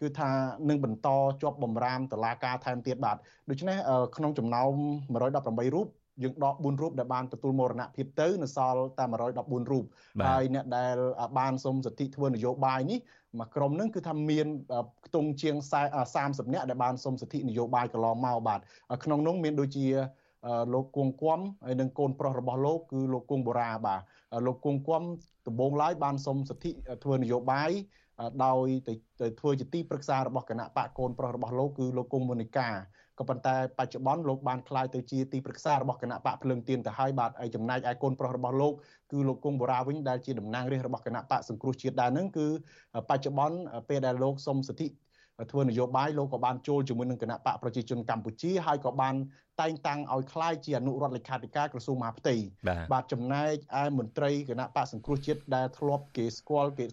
គឺថានឹងបន្តជាប់បំរាមតឡាការថែមទៀតបាទដូច្នេះក្នុងចំណោម118រូបយើងដក4រូបដែលបានទទួលមរណភាពទៅនៅសល់តែ114រូបហើយអ្នកដែលបានសុំសិទ្ធិធ្វើនយោបាយនេះមួយក្រុមនឹងគឺថាមានខ្ទង់ជាង30នាក់ដែលបានសុំសិទ្ធិនយោបាយកន្លងមកបាទក្នុងនោះមានដូចជាលោកគង់គំហើយនិងកូនប្រុសរបស់លោកគឺលោកគង់បូរ៉ាបាទលោកគង់គំដំបងឡើយបានសុំសិទ្ធិធ្វើនយោបាយ ដោយទៅធ្វើជាទីប្រឹក្សារបស់គណៈបកកូនប្រុសរបស់លោកគឺលោកគង់មុនីកាក៏ប៉ុន្តែបច្ចុប្បន្នលោកបានក្លាយទៅជាទីប្រឹក្សារបស់គណៈបកភ្លើងទៀនទៅហើយបាទហើយចំណែកឯកូនប្រុសរបស់លោកគឺលោកគង់បូរ៉ាវិញដែលជាតំណាងរាស្ត្ររបស់គណៈបកសង្គ្រោះជាតិដែរនឹងគឺបច្ចុប្បន្នពេលដែលលោកសុំសិទ្ធិធ្វើនយោបាយលោកក៏បានចូលជាមួយនឹងគណៈបកប្រជាជនកម្ពុជាហើយក៏បានតែងតាំងឲ្យคล้ายជាអនុរដ្ឋលេខាធិការក្រសួងមហាផ្ទៃបាទចំណែកឯមន្ត្រីគណៈបកសង្គ្រោះជាតិដែលធ្លាប់គេស្គាល់គេ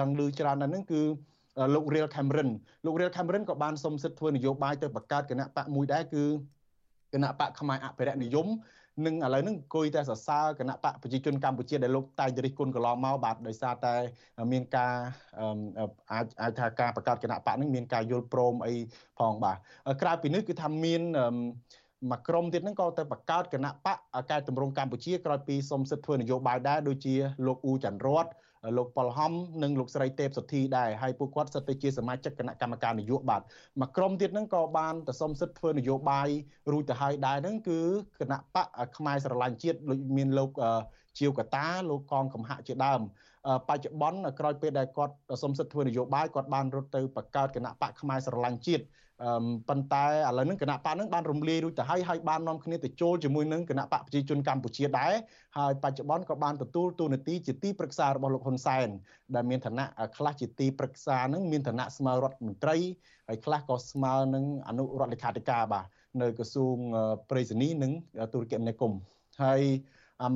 ដឹងឮច្រើនណាស់ហ្នឹងគឺលោក Real Cameron លោក Real Cameron ក៏បានសុំសិទ្ធិធ្វើនយោបាយទៅបង្កើតគណៈបកមួយដែរគឺគណៈបកខ្មែរអភិរក្សនិយមនឹងឥឡូវហ្នឹងអង្គុយតែសរសើរគណៈបកប្រជាជនកម្ពុជាដែលលោកតែងរិះគន់កន្លងមកបាទដោយសារតែមានការអាចអាចថាការបង្កើតគណៈបកហ្នឹងមានការយល់ព្រមអីផងបាទក្រៅពីនេះគឺថាមានមួយក្រុមទៀតហ្នឹងក៏ទៅបង្កើតគណៈបកកែតម្រង់កម្ពុជាក្រោយពីសុំសិទ្ធិធ្វើនយោបាយដែរដូចជាលោកអ៊ូច័ន្ទរត លោកប៉ុលហំនិងលោកស្រីទេពសុធីដែរហើយពួកគាត់សិតទៅជាសមាជិកគណៈកម្មការនយោបាយមួយក្រុមទៀតហ្នឹងក៏បានទៅសុំសិទ្ធិធ្វើនយោបាយរួចទៅហើយដែរហ្នឹងគឺគណៈបកខ្មែរស្រឡាញ់ជាតិដូចមានលោកជាវកតាលោកកងកំហៈជាដើមបច្ចុប្បន្នក្រោយពេលដែលគាត់សុំសិទ្ធិធ្វើនយោបាយគាត់បានរត់ទៅបង្កើតគណៈបកខ្មែរស្រឡាញ់ជាតិ ប៉ុន្តែឥឡូវហ្នឹងគណៈបកហ្នឹងបានរំលាយរួចទៅហើយហើយបាននាំគ្នាទៅចូលជាមួយនឹងគណៈបកប្រជាជនកម្ពុជាដែរហើយបច្ចុប្បន្នក៏បានទទួលតួនាទីជាទីប្រឹក្សារបស់លោកហ៊ុនសែនដែលមានឋានៈខ្លះជាទីប្រឹក្សាហ្នឹងមានឋានៈស្មើរដ្ឋមន្ត្រីហើយខ្លះក៏ស្មើនឹងអនុរដ្ឋលេខាធិការបាទនៅក្រសួងប្រៃសណីនិងទូរគមនាគមន៍ហើយ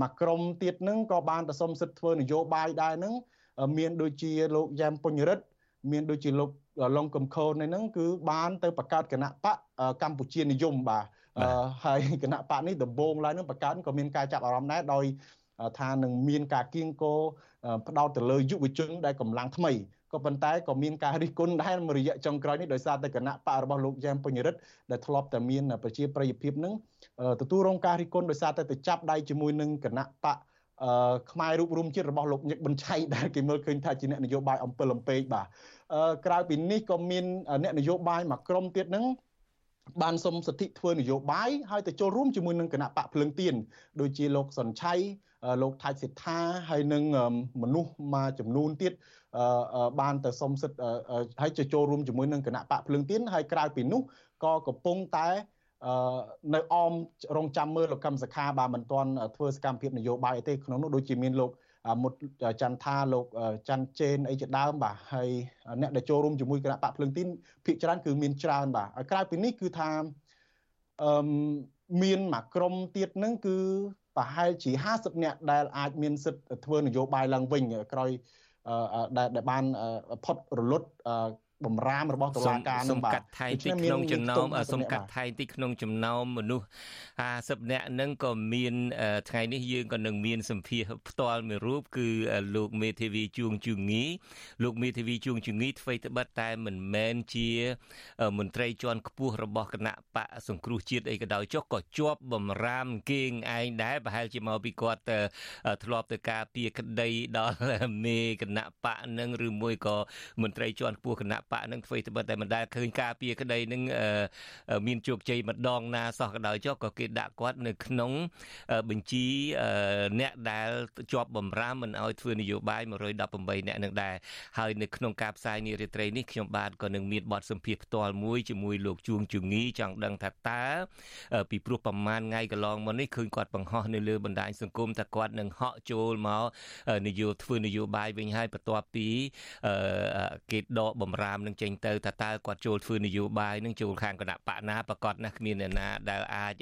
មួយក្រុមទៀតហ្នឹងក៏បានទៅសុំសិទ្ធិធ្វើនយោបាយដែរហ្នឹងមានដូចជាលោកយ៉ែមពុញរិទ្ធ មានដូចជាលោកឡុងកំខូនហ្នឹងគឺបានទៅបង្កើតគណៈបកកម្ពុជានិយមបាទហើយគណៈបកនេះដំបូងឡើយនឹងបង្កើតក៏មានការចាប់អារម្មណ៍ដែរដោយថានឹងមានការគៀងគោផ្ដោតទៅលើយុវជនដែលកម្លាំងថ្មីក៏ប៉ុន្តែក៏មានការរិះគន់ដែរមួយរយៈចុងក្រោយនេះដោយសារតែគណៈបករបស់លោកយ៉ែមពេញរិទ្ធដែលធ្លាប់តែមានប្រជាប្រិយភាពនឹងទទួលរងការរិះគន់ដោយសារតែទៅចាប់ដៃជាមួយនឹងគណៈបក ខ្មែររូបរួមជាតិរបស់លោកញឹកប៊ុនឆៃដែលគេមើលឃើញថាជាអ្នកនយោបាយអំពិលអំពែកបាទក្រៅពីនេះក៏មានអ្នកនយោបាយមួយក្រុមទៀតហ្នឹងបានសុំសិទ្ធិធ្វើនយោបាយហើយទៅចូលរួមជាមួយនឹងគណៈបកភ្លឹងទៀនដូចជាលោកសុនឆៃលោកថៃសិដ្ឋាហើយនឹងមនុស្សមួយចំនួនទៀតបានទៅសុំសិទ្ធិហើយចូលរួមជាមួយនឹងគណៈបកភ្លឹងទៀនហើយក្រៅពីនោះក៏កំពុងតែអឺ នៅអមរងចាំមើលលោកកឹមសខាបាទមិនទាន់ធ្វើសកម្មភាពនយោបាយទេក្នុងនោះដូចជាមានលោកមុតចន្ទថាលោកច័ន្ទជេនអីជាដើមបាទហើយអ្នកដែលចូលរួមជាមួយគណៈបកភ្លឹងទីនភាគច្រើនគឺមានច្រើនបាទហើយក្រៅពីនេះគឺថាអឺមានមួយក្រុមទៀតនឹងគឺប្រហែលជា50នាក់ដែលអាចមានសិទ្ធិធ្វើនយោបាយឡើងវិញក្រោយដែលបានផុតរលត់ បំរាមរបស់តុលាការនឹងបាទសុំកាត់ថៃទីក្នុងចំណោមសុំកាត់ថៃទីក្នុងចំណោមមនុស្ស50នាក់ហ្នឹងក៏មានថ្ងៃនេះយើងក៏នឹងមានសម្ភារផ្ទាល់មួយរូបគឺលោកមេធាវីជួងជឿងីលោកមេធាវីជួងជឿងីធ្វើត្បិតតែមិនមែនជាមន្ត្រីជាន់ខ្ពស់របស់គណៈបកសង្គ្រោះជាតិអីក៏ដោយចុះក៏ជាប់បំរាមគេងឯងដែរប្រហែលជាមកពីគាត់ធ្លាប់ទៅការពារក្តីដល់មេគណៈបកនឹងឬមួយក៏មន្ត្រីជាន់ខ្ពស់គណៈបកនឹងធ្វើត្បិតតែមិនដែលឃើញការពារក្តីនឹងមានជោគជ័យម្ដងណាសោះក៏ដោយចុះក៏គេដាក់គាត់នៅក្នុងបញ្ជីអ្នកដែលជាប់បំរាមមិនឲ្យធ្វើនយោបាយ118អ្នកនឹងដែរហើយនៅក្នុងការផ្សាយនារីត្រីនេះខ្ញុំបាទក៏នឹងមានបទសម្ភាសផ្ទាល់មួយជាមួយលោកជួងជងីចង់ដឹងថាតើពីព្រោះប្រហែលថ្ងៃកន្លងមកនេះឃើញគាត់បង្ហោះនៅលើបណ្ដាញសង្គមថាគាត់នឹងហក់ចូលមកនយោធ្វើនយោបាយវិញហើយបន្ទាប់ពីគេដកបំរាមនឹងចេញទៅថាតើគាត់ចូលធ្វើនយោបាយនឹងចូលខាងគណៈបកណាប្រកាសណាគ្មានអ្នកណាដែលអាច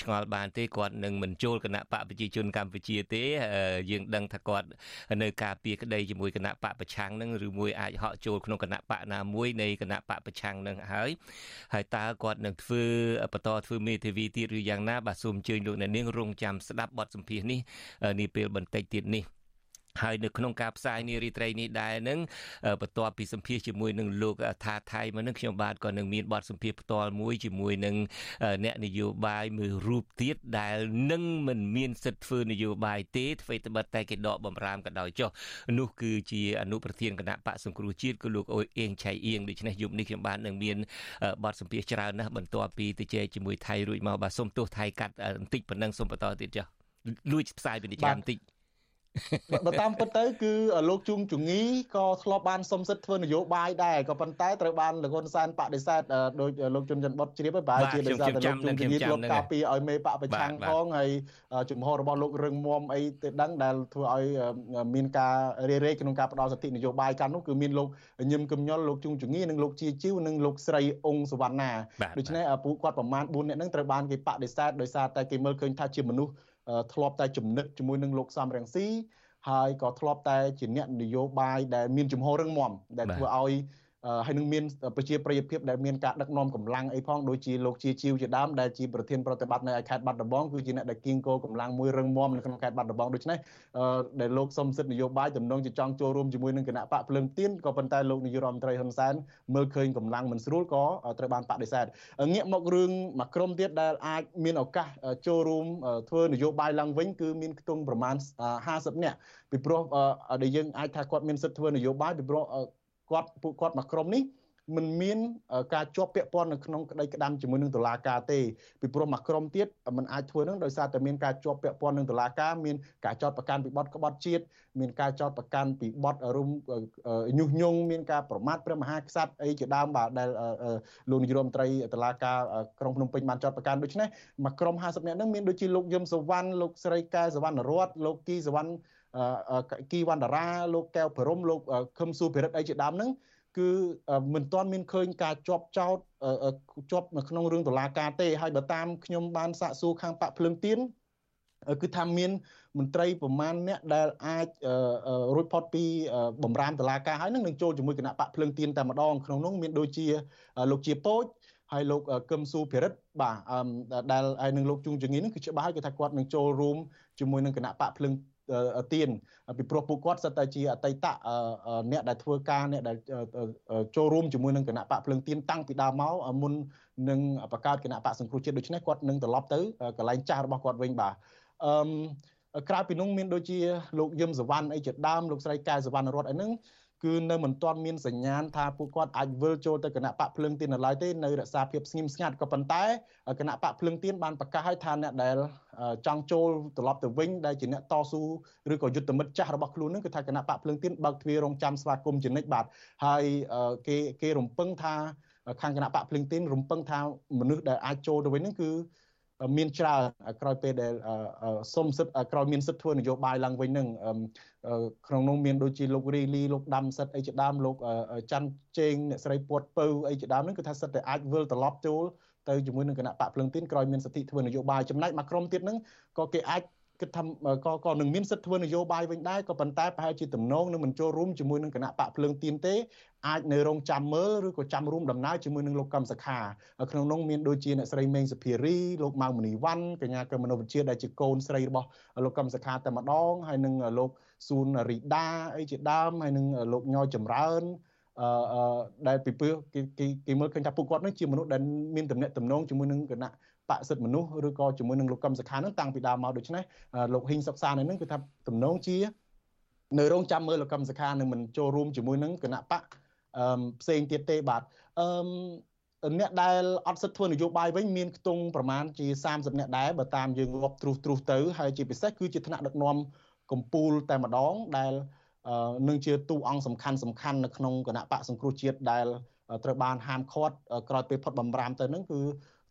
ឆ្ងល់បានទេគាត់នឹងមិនចូលគណៈបកប្រជាជនកម្ពុជាទេយើងដឹងថាគាត់នៅការពារក្តីជាមួយគណៈបកប្រឆាំងនឹងឬមួយអាចហក់ចូលក្នុងគណៈបកណាមួយនៃគណៈបកប្រឆាំងនឹងហើយហើយតើគាត់នឹងធ្វើបន្តធ្វើមេធាវីទៀតឬយ៉ាងណាបាទសូមអញ្ជើញលោកអ្នកនាងរងចាំស្ដាប់បទសម្ភាសន៍នេះនាពេលបន្តិចទៀតនេះ ហើយនៅក្នុងការផ្សាយនារីត្រីនេះដែរនឹងបន្ទាប់ពីសម្ភាសជាមួយនឹងលោកថាថៃមកនឹងខ្ញុំបាទក៏នឹងមានបទសម្ភាសផ្ទាល់មួយជាមួយនឹងអ្នកនយោបាយមួយរូបទៀតដែលនឹងមិនមានសិទ្ធិធ្វើនយោបាយទេអ្វីត្បិតតែគេដកបំរាមក៏ដោយចុះនោះគឺជាអនុប្រធានគណៈបកសង្គ្រោះជាតិគឺលោកអ៊ុយអៀងឆៃអៀងដូច្នេះយប់នេះខ្ញុំបាទនឹងមានបទសម្ភាសច្រើនណាស់បន្ទាប់ពីទៅជែកជាមួយថៃរួចមកបាទសូមទោសថៃកាត់បន្តិចប៉ុណ្ណឹងសូមបន្តទៀតចុះលួចផ្សាយពាណិជ្ជកម្មបន្តិច បើតាមពិតទៅគឺលោកជួងជងីក៏ធ្លាប់បានសុំសិទ្ធិធ្វើនយោបាយដែរក៏ប៉ុន្តែត្រូវបានលោកហ៊ុនសែនបដិសេធដោយលោកជុនច័ន្ទបុតជ្រាបហើយប្រហែលជាដោយសារតែលោកជួងជងីធ្លាប់ការពារឲ្យមេបកប្រឆាំងផងហើយជំហររបស់លោករឹងមាំអីទៅដឹងដែលធ្វើឲ្យមានការរារាយក្នុងការផ្ដល់សិទ្ធិនយោបាយកាន់នោះគឺមានលោកញឹមគំញុលលោកជួងជងីនិងលោកជាជីវនិងលោកស្រីអង្គសវណ្ណាដូច្នេះពូគាត់ប្រមាណ4នាក់ហ្នឹងត្រូវបានគេបដិសេធដោយសារតែគេមើលឃើញថាជាមនុស្ស ធ្លាប់តែចំណិតជាមួយនឹងលោកសំរងស៊ីហើយក៏ធ្លាប់តែជាអ្នកនយោបាយដែលមានជំហររឹងមាំដែលធ្វើឲ្យ ហើយនឹងមានប្រជាប្រិយភាពដែលមានការដឹកនាំកម្លាំងអីផងដូចជាលោកជាជីវជាដើមដែលជាប្រធានប្រតិបត្តិនៅខេត្តបាត់ដំបងគឺជាអ្នកដែលគៀងគោកម្លាំងមួយរឹងមាំនៅក្នុងខេត្តបាត់ដំបងដូច្នេះដែលលោកសំសិទ្ធនយោបាយតំណងជាចង់ចូលរួមជាមួយនឹងគណៈបកភ្លើងទៀនក៏ប៉ុន្តែលោកនាយករដ្ឋមន្ត្រីហ៊ុនសែនមើលឃើញកម្លាំងមិនស្រួលក៏ត្រូវបានបដិសេធងាកមករឿងមួយក្រុមទៀតដែលអាចមានឱកាសចូលរួមធ្វើនយោបាយឡើងវិញគឺមានខ្ទង់ប្រមាណ50នាក់ពីព្រោះដែលយើងអាចថាគាត់មានសិទ្ធិធ្វើនយោបាយពីព្រោះ គាត់ពួកគាត់មកក្រុមនេះមិនមានការជាប់ពាក់ព័ន្ធនៅក្នុងក្តីក្តាំជាមួយនឹងតុលាការទេពីព្រោះមួយក្រុមទៀតมันអាចធ្វើនឹងដោយសារតែមានការជាប់ពាក់ព័ន្ធនឹងតុលាការមានការចោទប្រកាន់ពីបទក្បត់ជាតិមានការចោទប្រកាន់ពីបទរុំញុះញង់មានការប្រមាថព្រះមហាក្សត្រអីជាដើមបាទដែលលោកនាយរដ្ឋមន្ត្រីតុលាការក្រុងភ្នំពេញបានចោទប្រកាន់ដូច្នេះមួយក្រុម50នាក់ហ្នឹងមានដូចជាលោកយឹមសវណ្ណលោកស្រីកែសវណ្ណរតលោកគីសវណ្ណ គីវណ្ណរាលោកកែវបរមលោកខឹមស៊ូភិរិតអីជាដើមហ្នឹងគឺមិនទាន់មានឃើញការជាប់ចោតជាប់នៅក្នុងរឿងតុលាការទេហើយបើតាមខ្ញុំបានសាកសួរខាងបកភ្លើងទៀនគឺថាមានមន្ត្រីប្រមាណអ្នកដែលអាចរួចផុតពីបំរាមតុលាការហើយនឹងនឹងចូលជាមួយគណៈបកភ្លើងទៀនតែម្ដងក្នុងនោះមានដូចជាលោកជាពោចហើយលោកកឹមស៊ូភិរិតបាទដែលហើយនឹងលោកជួងជងីនឹងគឺច្បាស់ហើយគឺថាគាត់នឹងចូលរួមជាមួយនឹងគណៈបកភ្លើង ទៀនពីព្រោះពួកគាត់សិតតែជាអតីតអ្នកដែលធ្វើការអ្នកដែលចូលរួមជាមួយនឹងគណៈបកភ្លឹងទៀនតាំងពីដើមមកមុននឹងបង្កើតគណៈបកសង្គ្រោះជាតិដូច្នេះគាត់នឹងត្រឡប់ទៅកន្លែងចាស់របស់គាត់វិញបាទអឺក្រៅពីនោះមានដូចជាលោកយឹមសវណ្ណអីជាដើមលោកស្រីកែសវណ្ណរតអីហ្នឹង គឺនៅមិនទាន់មានសញ្ញាណថាពួកគាត់អាចវិលចូលទៅគណៈបកភ្លឹងទៀននៅឡើយទេនៅរក្សាភាពស្ងៀមស្ងាត់ក៏ប៉ុន្តែគណៈបកភ្លឹងទៀនបានប្រកាសឲ្យថាអ្នកដែលចង់ចូលត្រឡប់ទៅវិញដែលជាអ្នកតស៊ូឬក៏យុទ្ធមិត្តចាស់របស់ខ្លួននឹងគឺថាគណៈបកភ្លឹងទៀនបើកទ្វាររងចាំស្វាគមន៍ជានិច្ចបាទហើយគេគេរំពឹងថាខាងគណៈបកភ្លឹងទីនរំពឹងថាមនុស្សដែលអាចចូលទៅវិញហ្នឹងគឺ មានច្រើនក្រោយពេលដែលសុំសិទ្ធក្រោយមានសិទ្ធធ្វើនយោបាយឡើងវិញនឹងក្នុងនោះមានដូចជាលោករីលីលោកដាំសិទ្ធអីជាដើមលោកច័ន្ទជេងអ្នកស្រីពួតពៅអីជាដើមហ្នឹងគឺថាសិទ្ធតែអាចវិលត្រឡប់ចូលទៅជាមួយនឹងគណៈបកភ្លឹងទីនក្រោយមានសិទ្ធិធ្វើនយោបាយចំណែកមួយក្រុមទៀតហ្នឹងក៏គេអាច គិតថាក៏ក៏នឹងមានសិទ្ធិធ្វើនយោបាយវិញដែរក៏ប៉ុន្តែប្រហែលជាទំនងនឹងមិនចូលរួមជាមួយនឹងគណៈបកភ្លើងទៀនទេអាចនៅរងចាំមើលឬក៏ចាំរួមដំណើរជាមួយនឹងលោកកឹមសខាក្នុងនោះមានដូចជាអ្នកស្រីមេងសុភារីលោកម៉ៅមនីវ៉ាន់កញ្ញាកឹមមនុវិជាដែលជាកូនស្រីរបស់លោកកឹមសខាតែម្ដងហើយនឹងលោកស៊ូនរីដាអីជាដើមហើយនឹងលោកញយចម្រើនអឺដែលពីពើគេគេមើលឃើញថាពួកគាត់នឹងជាមនុស្សដែលមានតំណែងតំណងជាមួយនឹងគណៈ បកសិទ្ធិមនុស្សឬក៏ជាមួយនឹងលោកកឹមសុខានឹងតាំងពីដើមមកដូច្នេះលោកហ៊ីងសុកសាននឹងគឺថាទំនងជានៅរងចាំមើលលោកកឹមសុខានឹងមិនចូលរួមជាមួយនឹងគណៈបកអឺផ្សេងទៀតទេបាទអឺអ្នកដែលអត់សិទ្ធធ្វើនយោបាយវិញមានខ្ទង់ប្រមាណជា30អ្នកដែរបើតាមយើងរាប់ទ្រុសទ្រុសទៅហើយជាពិសេសគឺជាថ្នាក់ដឹកនាំកម្ពុជាតែម្ដងដែលនឹងជាទូអង្គសំខាន់សំខាន់នៅក្នុងគណៈបកសង្គ្រោះជាតិដែលត្រូវបានហាមឃាត់ក្រោយពេលផុតបំរាមទៅនឹងគឺ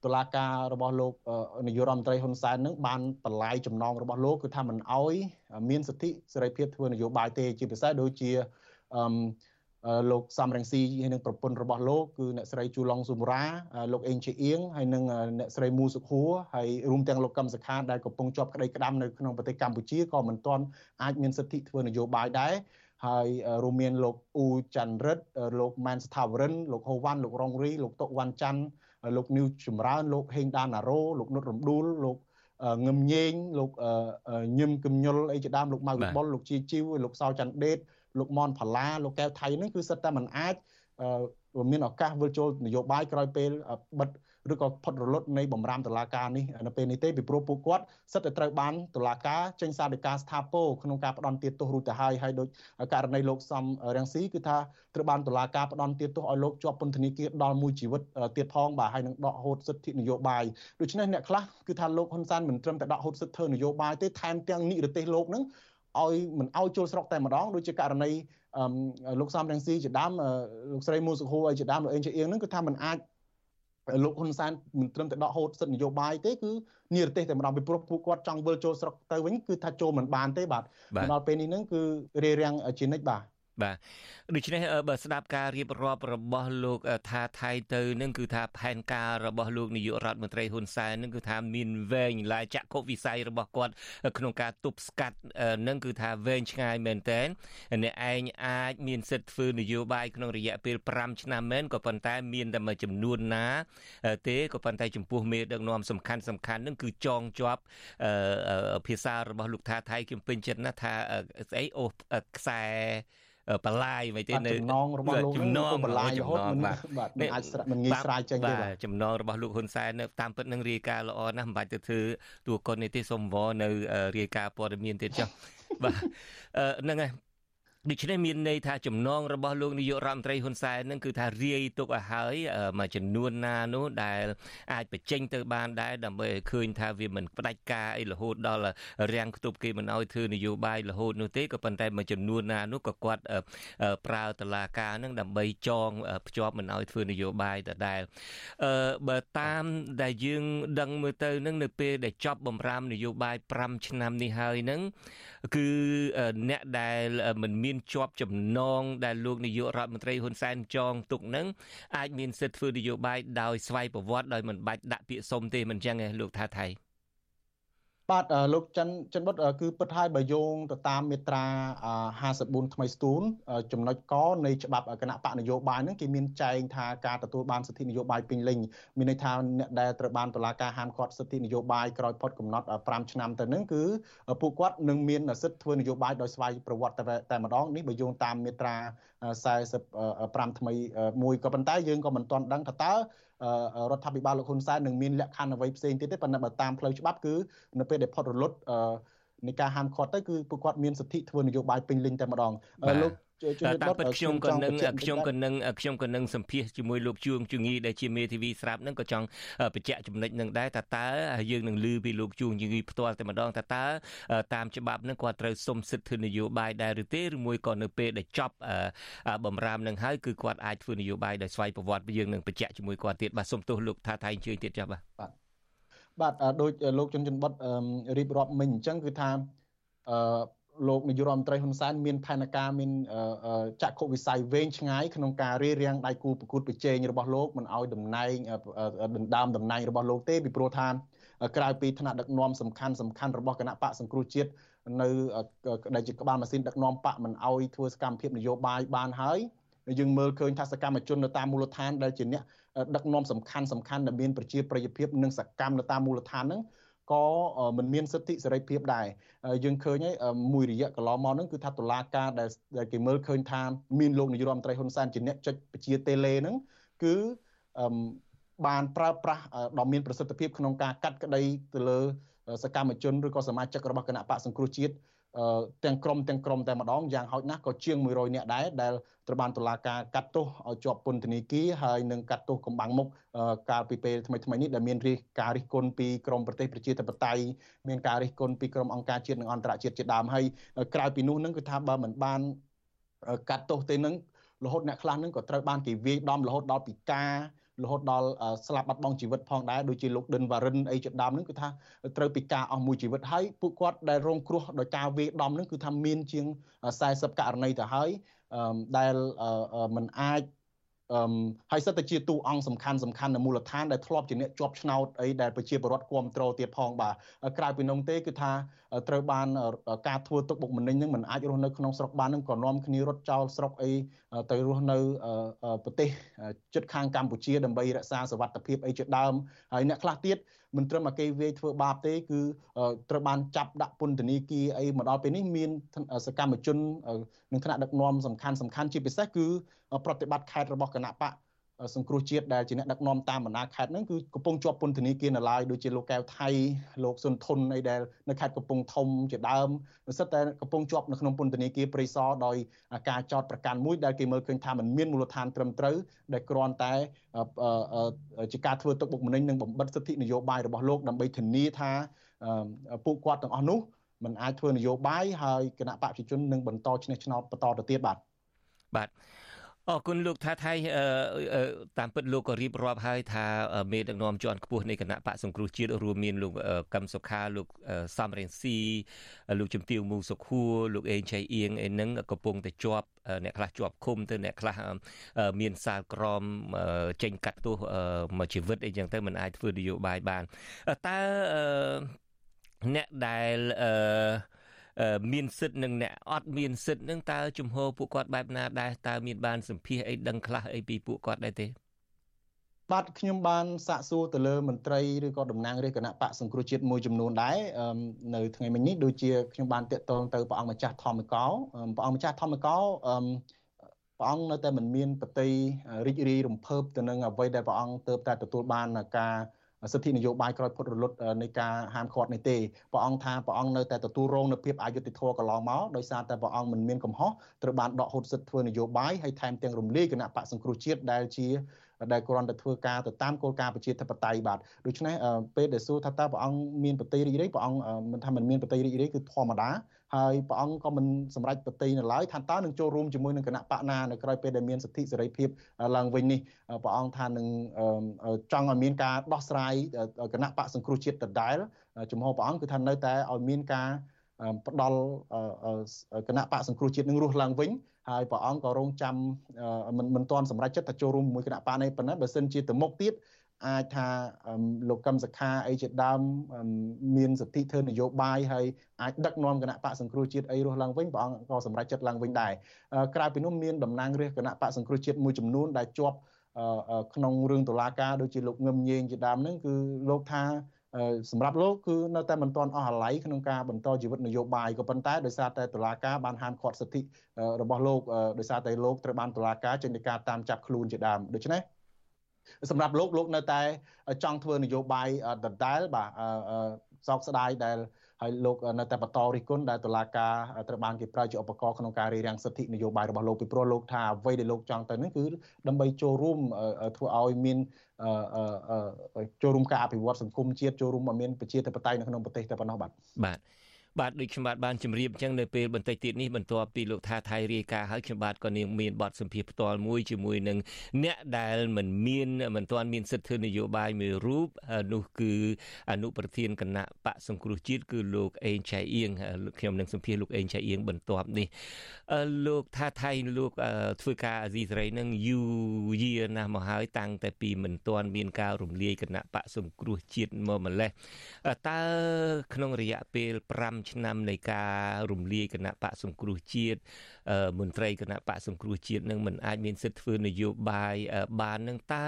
តុលាការរបស់លោកនាយករដ្ឋមន្ត្រីហ៊ុនសែននឹងបានបន្លាយចំណងរបស់លោកគឺថាមិនអោយមានសិទ្ធិសេរីភាពធ្វើនយោបាយទេជាពិសេសដូចជាអឺលោកសំរងស៊ីហើយនឹងប្រពន្ធរបស់លោកគឺអ្នកស្រីជូឡុងស៊ូមរ៉ាលោកអេងជាអៀងហើយនឹងអ្នកស្រីមូសុខួរហើយរួមទាំងលោកកឹមសុខាដែលកំពុងជាប់ក្តីក្តាំនៅក្នុងប្រទេសកម្ពុជាក៏មិនទាន់អាចមានសិទ្ធិធ្វើនយោបាយដែរហើយរួមមានលោកអ៊ូច័ន្ទរិទ្ធលោកម៉ែនស្ថាវរិនលោកហូវ៉ាន់លោករងរីលោកតុវ៉ាន់ច័ន្ទ លោកនីវចម្រើនលោកហេងដាណារ៉ូលោកនុតរំដួលលោកងឹមញេងលោកញឹមគំញុលអីជាដើមលោកម៉ៅវិបុលលោកជាជីវលោកសោច័ន្ទដេតលោកមនផល្លាលោកកែវថៃហ្នឹងគឺសិតតែមិនអាចមានឱកាសវិលចូលនយោបាយក្រោយពេលបិទ ឬក៏ផុតរលត់នៃបំរាមតឡាការនេះនៅពេលនេះទេពីព្រោះពួកគាត់សិតតែត្រូវបានតឡាការចេញសារដីកាស្ថាពរក្នុងការផ្ដន់ទាទោសរួចទៅហើយហើយដោយករណីលោកសំរាំងស៊ីគឺថាត្រូវបានតឡាការផ្ដន់ទាទោសឲ្យលោកជាប់ពន្ធនាគារដល់មួយជីវិតទៀតផងបាទហើយនឹងដកហូតសិទ្ធិនយោបាយដូច្នេះអ្នកខ្លះគឺថាលោកហ៊ុនសែនមិនត្រឹមតែដកហូតសិទ្ធិធ្វើនយោបាយទេថែមទាំងនិរទេសលោកនឹងឲ្យមិនឲ្យចូលស្រុកតែម្ដងដូចជាករណីលោកសំរងស៊ីជាដើមលោកស្រីមូសុខូអីជាដើមលោកអេងជាអៀងហ្នឹងគឺថាมันអាច លោកហ៊ុនសែនមិនត្រឹមតែដកហូតសិទ្ធិនយោបាយទេគឺនិរទេសតែម្ដងពីព្រោះពួកគាត់ចង់វិលចូលស្រុកទៅវិញគឺថាចូលមិនបានទេបាទដល់ពេលនេះហ្នឹងគឺរារាំងជានិច្ចបាទ បាទដូច្នេះបើស្ដាប់ការរៀបរាប់របស់លោកថាថៃទៅនឹងគឺថាផែនការរបស់លោកនាយករដ្ឋមន្ត្រីហ៊ុនសែននឹងគឺថាមានវែងឡាយចក្ខុវិស័យរបស់គាត់ក្នុងការទប់ស្កាត់នឹងគឺថាវែងឆ្ងាយមែនតែនអ្នកឯងអាចមានសិទ្ធិធ្វើនយោបាយក្នុងរយៈពេល5ឆ្នាំមែនក៏ប៉ុន្តែមានតែមួយចំនួនណា ទេក៏ប៉ុន្តែចំពោះមេដឹកនាំសំខាន់សំខាន់នឹងគឺចងជាប់ភាសារបស់លោកថាថៃខ្ញុំពេញចិត្តណាស់ថាស្អីអូខ្សែ បន្លាយមិនទេនៅចំណងរបស់លោកចំណងបន្លាយរហូតមិនបាទមិនអាចមិនងាយស្រាយចេញទេបាទចំណងរបស់លោកហ៊ុនសែននៅតាមពិតនឹងរាយការណ៍ល្អណាស់មិនបាច់ទៅធ្វើតួកុននេះទេសូមវល់នៅរាយការណ៍ព័ត៌មានទៀតចុះបាទហ្នឹងហើយ ដូច្នេះមានន័យថាចំណងរបស់លោកនាយករដ្ឋមន្ត្រីហ៊ុនសែននឹងគឺថារាយទុកឲ្យហើយមួយចំនួនណានោះដែលអាចបញ្ចេញទៅបានដែរដើម្បីឲ្យឃើញថាវាមិនផ្ដាច់ការអីរហូតដល់រាំងខ្ទប់គេមិនឲ្យធ្វើនយោបាយរហូតនោះទេក៏ប៉ុន្តែមួយចំនួនណានោះក៏គាត់ប្រើតឡាការនឹងដើម្បីចងភ្ជាប់មិនឲ្យធ្វើនយោបាយដដែលអឺបើតាមដែលយើងដឹងមើលទៅនឹងនៅពេលដែលចប់បំរាមនយោបាយ5ឆ្នាំនេះហើយនឹងគឺអ្នកដែលមិនមានជាប់ចំណងដែលលោកនាយករដ្ឋមន្ត្រីហ៊ុនសែនចងទុកនឹងអាចមានសិទ្ធិធ្វើនយោបាយដោយស្វ័យប្រវត្តិដោយមិនបាច់ដាក់ពាក្យសុំទេមិនចឹងទេលោកថាថៃ បាទលោកចិនចិនបុតគឺពិតហើយបើយោងទៅតាមមាត្រា54ថ្មីស្ទូនចំណុចកនៃច្បាប់គណៈបកនយោបាយហ្នឹងគេមានចែងថាការទទួលបានសិទ្ធិនយោបាយពេញលេញមានន័យថាអ្នកដែលត្រូវបានតុលាការហាមឃាត់សិទ្ធិនយោបាយក្រោយផុតកំណត់5ឆ្នាំទៅហ្នឹងគឺពួកគាត់នឹងមានសិទ្ធិធ្វើនយោបាយដោយស្វ័យប្រវត្តិតែម្ដងនេះបើយោងតាមមាត្រា45ថ្មីមួយក៏ប៉ុន្តែយើងក៏មិនទាន់ដឹងថាតើ រដ្ឋាភិបាលលោកហ៊ុនសែននឹងមានលក្ខខណ្ឌអ្វីផ្សេងទៀតទេប៉ុន្តែបើតាមផ្លូវច្បាប់គឺនៅពេលដែលផុតរលត់នៃការហាមឃាត់ទៅគឺពួកគាត់មានសិទ្ធិធ្វើនយោបាយពេញលេញតែម្ដងលោក តាមពិតខ្ញុំក៏នឹងខ្ញុំក៏នឹងខ្ញុំក៏នឹងសម្ភាសជាមួយលោកជួងជងីដែលជាមេធាវីស្រាប់នឹងក៏ចង់បញ្ជាក់ចំណុចនឹងដែរតើតើយើងនឹងឮពីលោកជួងជងីផ្ទាល់តែម្ដងតើតើតាមច្បាប់នឹងគាត់ត្រូវសុំសិទ្ធិធ្វើនយោបាយដែរឬទេឬមួយក៏នៅពេលដែលចប់បំរាមនឹងហើយគឺគាត់អាចធ្វើនយោបាយដោយស្វ័យប្រវត្តិយើងនឹងបញ្ជាក់ជាមួយគាត់ទៀតបាទសូមទោសលោកថាថៃអញ្ជើញទៀតចា៎បាទបាទដោយលោកជុនជុនបុតរៀបរាប់មិញអញ្ចឹងគឺថាអឺ លោកនាយករដ្ឋមន្ត្រីហ៊ុនសែនមានផែនការមានចក្ខុវិស័យវែងឆ្ងាយក្នុងការរៀបរៀងដៃគូប្រកួតប្រជែងរបស់លោកមិនឲ្យតំណែងដណ្ដើមតំណែងរបស់លោកទេពីព្រោះថាក្រៅពីឋានៈដឹកនាំសំខាន់សំខាន់របស់គណៈបកសង្គ្រោះជាតិនៅដែលជាក្បាលម៉ាស៊ីនដឹកនាំបកមិនឲ្យធ្វើសកម្មភាពនយោបាយបានហើយយើងមើលឃើញថាសកម្មជននៅតាមមូលដ្ឋានដែលជាអ្នកដឹកនាំសំខាន់សំខាន់ដែលមានប្រជាប្រិយភាពនិងសកម្មនៅតាមមូលដ្ឋានហ្នឹង ក៏មិនមានសិទ្ធិសេរីភាពដែរយើងឃើញហើយមួយរយៈកន្លងមកហ្នឹងគឺថាតុលាការដែលគេមើលឃើញថាមានលោកនាយរដ្ឋមន្ត្រីហ៊ុនសែនជាអ្នកចុចពជាតេឡេហ្នឹងគឺបានប្រើប្រាស់ដ៏មានប្រសិទ្ធភាពក្នុងការកាត់ក្តីទៅលើសកម្មជនឬក៏សមាជិករបស់គណៈបកសង្គ្រោះជាតិ ទាំងក្រុមទាំងក្រុមតែម្ដងយ៉ាងហោចណាស់ក៏ជាង100នាក់ដែរដែលត្រូវបានតុលាការកាត់ទោសឲ្យជាប់ពន្ធនាគារហើយនឹងកាត់ទោសកំបាំងមុខកាលពីពេលថ្មីថ្មីនេះដែលមានរិះការរិះគន់ពីក្រមប្រទេសប្រជាធិបតេយ្យមានការរិះគន់ពីក្រមអង្គការជាតិនិងអន្តរជាតិជាដើមហើយក្រៅពីនោះនឹងគឺថាបើមិនបានកាត់ទោសទេនឹងរហូតអ្នកខ្លះនឹងក៏ត្រូវបានគេវាយដំរហូតដល់ពិការ រហូតដល់ស្លាប់បាត់បង់ជីវិតផងដែរដូចជាលោកដិនវ៉ារិនអីជាដើមហ្នឹងគឺថាត្រូវពិការអស់មួយជីវិតហើយពួកគាត់ដែលរងគ្រោះដោយការវាយដំហ្នឹងគឺថាមានជាង40ករណីទៅហើយដែលมันអាច អឺហើយសិតតែជាតួអង្គសំខាន់សំខាន់នៅមូលដ្ឋានដែលធ្លាប់ជាអ្នកជាប់ឆ្នោតអីដែលប្រជាពលរដ្ឋគ្រប់គ្រងទៀតផងបាទក្រៅពីនោះទេគឺថាត្រូវបានការធ្វើទុកបុកម្នេញនឹងមិនអាចរស់នៅក្នុងស្រុកបាននឹងក៏នាំគ្នារត់ចោលស្រុកអីទៅរស់នៅប្រទេសជិតខាងកម្ពុជាដើម្បីរក្សាសវត្ថិភាពអីជាដើមហើយអ្នកខ្លះទៀតមិនត្រឹមតែគេវាយធ្វើបាបទេគឺត្រូវបានចាប់ដាក់ពន្ធនាគារអីមកដល់ពេលនេះមានសកម្មជននឹងថ្នាក់ដឹកនាំសំខាន់សំខាន់ជាពិសេសគឺប្រតិបត្តិខេត្តរបស់គណៈបក សង្គ្រោះជាតិដែលជាអ្នកដឹកនាំតាមបណ្ដាខេត្តហ្នឹងគឺកំពុងជាប់ពន្ធនាគារនៅឡើយដូចជាលោកកែវថៃលោកសុនធុនអីដែលនៅខេត្តកំពង់ធំជាដើមសិតតែកំពុងជាប់នៅក្នុងពន្ធនាគារព្រៃសរដោយការចោតប្រកាន់មួយដែលគេមើលឃើញថាมันមានមូលដ្ឋានត្រឹមត្រូវដែលគ្រាន់តែជាការធ្វើទុកបុកម្នេញនិងបំបិទសិទ្ធិនយោបាយរបស់លោកដើម្បីធានាថាពួកគាត់ទាំងអស់នោះมันអាចធ្វើនយោបាយហើយគណៈបព្វជិជននឹងបន្តឈ្នះឆ្នោតបន្តទៅទៀតបាទបាទ អរគុណលោកថាថៃតាមពិតលោកក៏រៀបរាប់ហើយថាមេដឹកនាំជាន់ខ្ពស់នៃគណៈបកសង្គ្រោះជាតិរួមមានលោកកឹមសុខាលោកសំរងស៊ីលោកជំទាវមូសុខួរលោកអេងឆៃអៀងអីហ្នឹងកំពុងតែជាប់អ្នកខ្លះជាប់ឃុំទៅអ្នកខ្លះមានសាលក្រមចេញកាត់ទោសមួយជីវិតអីចឹងទៅมันអាចធ្វើនយោបាយបានតើអ្នកដែលអឺ មានសិទ្ធិនិងអ្នកអត់មានសិទ្ធិនឹងតើជំហរពួកគាត់បែបណាដែរតើមានបានសម្ភាសអីដឹងខ្លះអីពីពួកគាត់ដែរទេបាទខ្ញុំបានសាកសួរទៅលើមន្ត្រីឬក៏តំណាងរាជគណៈបកសង្គ្រោះជាតិមួយចំនួនដែរនៅថ្ងៃមិញនេះដូចជាខ្ញុំបានតាក់ទងទៅព្រះអង្គម្ចាស់ធម្មកោព្រះអង្គម្ចាស់ធម្មកោព្រះអង្គនៅតែមិនមានបតីរីករាយរំភើបទៅនឹងអ្វីដែលព្រះអង្គទៅតែទទួលបានការ សិទ្ធិនយោបាយក្រោយផុតរលត់នៃការហាមឃាត់នេះទេព្រះអង្គថាព្រះអង្គនៅតែទទួលរងនូវភាពអយុត្តិធម៌កន្លងមកដោយសារតែព្រះអង្គមិនមានកំហុសត្រូវបានដកហូតសិទ្ធិធ្វើនយោបាយហើយថែមទាំងរំលាយគណៈបកសង្គ្រោះជាតិដែលជា ដែលគ្រាន់តែធ្វើការទៅតាមគោលការណ៍ប្រជាធិបតេយ្យបាទដូច្នេះពេលដែលសួរថាតើព្រះអង្គមានបតីរីករាយព្រះអង្គមិនថាមិនមានបតីរីករាយគឺធម្មតាហើយព្រះអង្គក៏មិនសម្រេចបតីនៅឡើយថាតើនឹងចូលរួមជាមួយនឹងគណៈបកណានៅក្រៅពេលដែលមានសិទ្ធិសេរីភាពឡើងវិញនេះព្រះអង្គថានឹងចង់ឲ្យមានការដោះស្រាយគណៈបកសង្គ្រោះជាតិដដែលជំហរព្រះអង្គគឺថានៅតែឲ្យមានការផ្ដល់គណៈបកសង្គ្រោះជាតិនឹងរស់ឡើងវិញ ហើយព្រះអង្គក៏រងចាំមិនមិនទាន់សម្រេចចិត្តថាចូលរួមជាមួយគណៈបកនេះប៉ុន្តែបើសិនជាទៅមុខទៀតអាចថាលោកកឹមសខាអីជាដើមមានសិទ្ធិធ្វើនយោបាយហើយអាចដឹកនាំគណៈបកសង្គ្រោះជាតិអីរស់ឡើងវិញព្រះអង្គក៏សម្រេចចិត្តឡើងវិញដែរក្រៅពីនោះមានតំណាងរាជគណៈបកសង្គ្រោះជាតិមួយចំនួនដែលជាប់ក្នុងរឿងតុលាការដូចជាលោកងឹមញេងជាដើមហ្នឹងគឺលោកថា សម្រាប់លោកគឺនៅតែមិនទាន់អស់អាល័យក្នុងការបន្តជីវិតនយោបាយក៏ប៉ុន្តែដោយសារតែតុលាការបានហាមឃាត់សិទ្ធិរបស់លោកដោយសារតែលោកត្រូវបានតុលាការចេញដីកាតាមចាប់ខ្លួនជាដើមដូច្នេះសម្រាប់លោកលោកនៅតែចង់ធ្វើនយោបាយដដែលបាទសោកស្ដាយដែល ហើយលោកនៅតែបន្តរិះគន់ដែលតុលាការត្រូវបានគេប្រើជាឧបករណ៍ក្នុងការរារាំងសិទ្ធិនយោបាយរបស់លោកពីព្រោះលោកថាអ្វីដែលលោកចង់ទៅនឹងគឺដើម្បីចូលរួមធ្វើឲ្យមានចូលរួមការអភិវឌ្ឍសង្គមជាតិចូលរួមឲ្យមានប្រជាធិបតេយ្យនៅក្នុងប្រទេសតែប៉ុណ្ណោះបាទបាទ បាទដូចខ្ញុំបាទបានជម្រាបអញ្ចឹងនៅពេលបន្តិចទៀតនេះបន្ទាប់ពីលោកថាថៃរាយការណ៍ហើយខ្ញុំបាទក៏នាងមានបទសម្ភាសផ្ទាល់មួយជាមួយនឹងអ្នកដែលមិនមានមិនទាន់មានសិទ្ធិធ្វើនយោបាយមួយរូបនោះគឺអនុប្រធានគណៈបកសង្គ្រោះជាតិគឺលោកអេងឆៃអៀងខ្ញុំនឹងសម្ភាសលោកអេងឆៃអៀងបន្ទាប់នេះលោកថាថៃលោកធ្វើការអាស៊ីសេរីនឹងយូរយារណាស់មកហើយតាំងតែពីមិនទាន់មានការរំលាយគណៈបកសង្គ្រោះជាតិមកម្លេះតើក្នុងរយៈពេល5ឆ្នាំនៃការរំលាយគណៈបកសង្គ្រោះជាតិមន្ត្រីគណៈបកសង្គ្រោះជាតិនឹងមិនអាចមានសិទ្ធិធ្វើនយោបាយបាននឹងតើ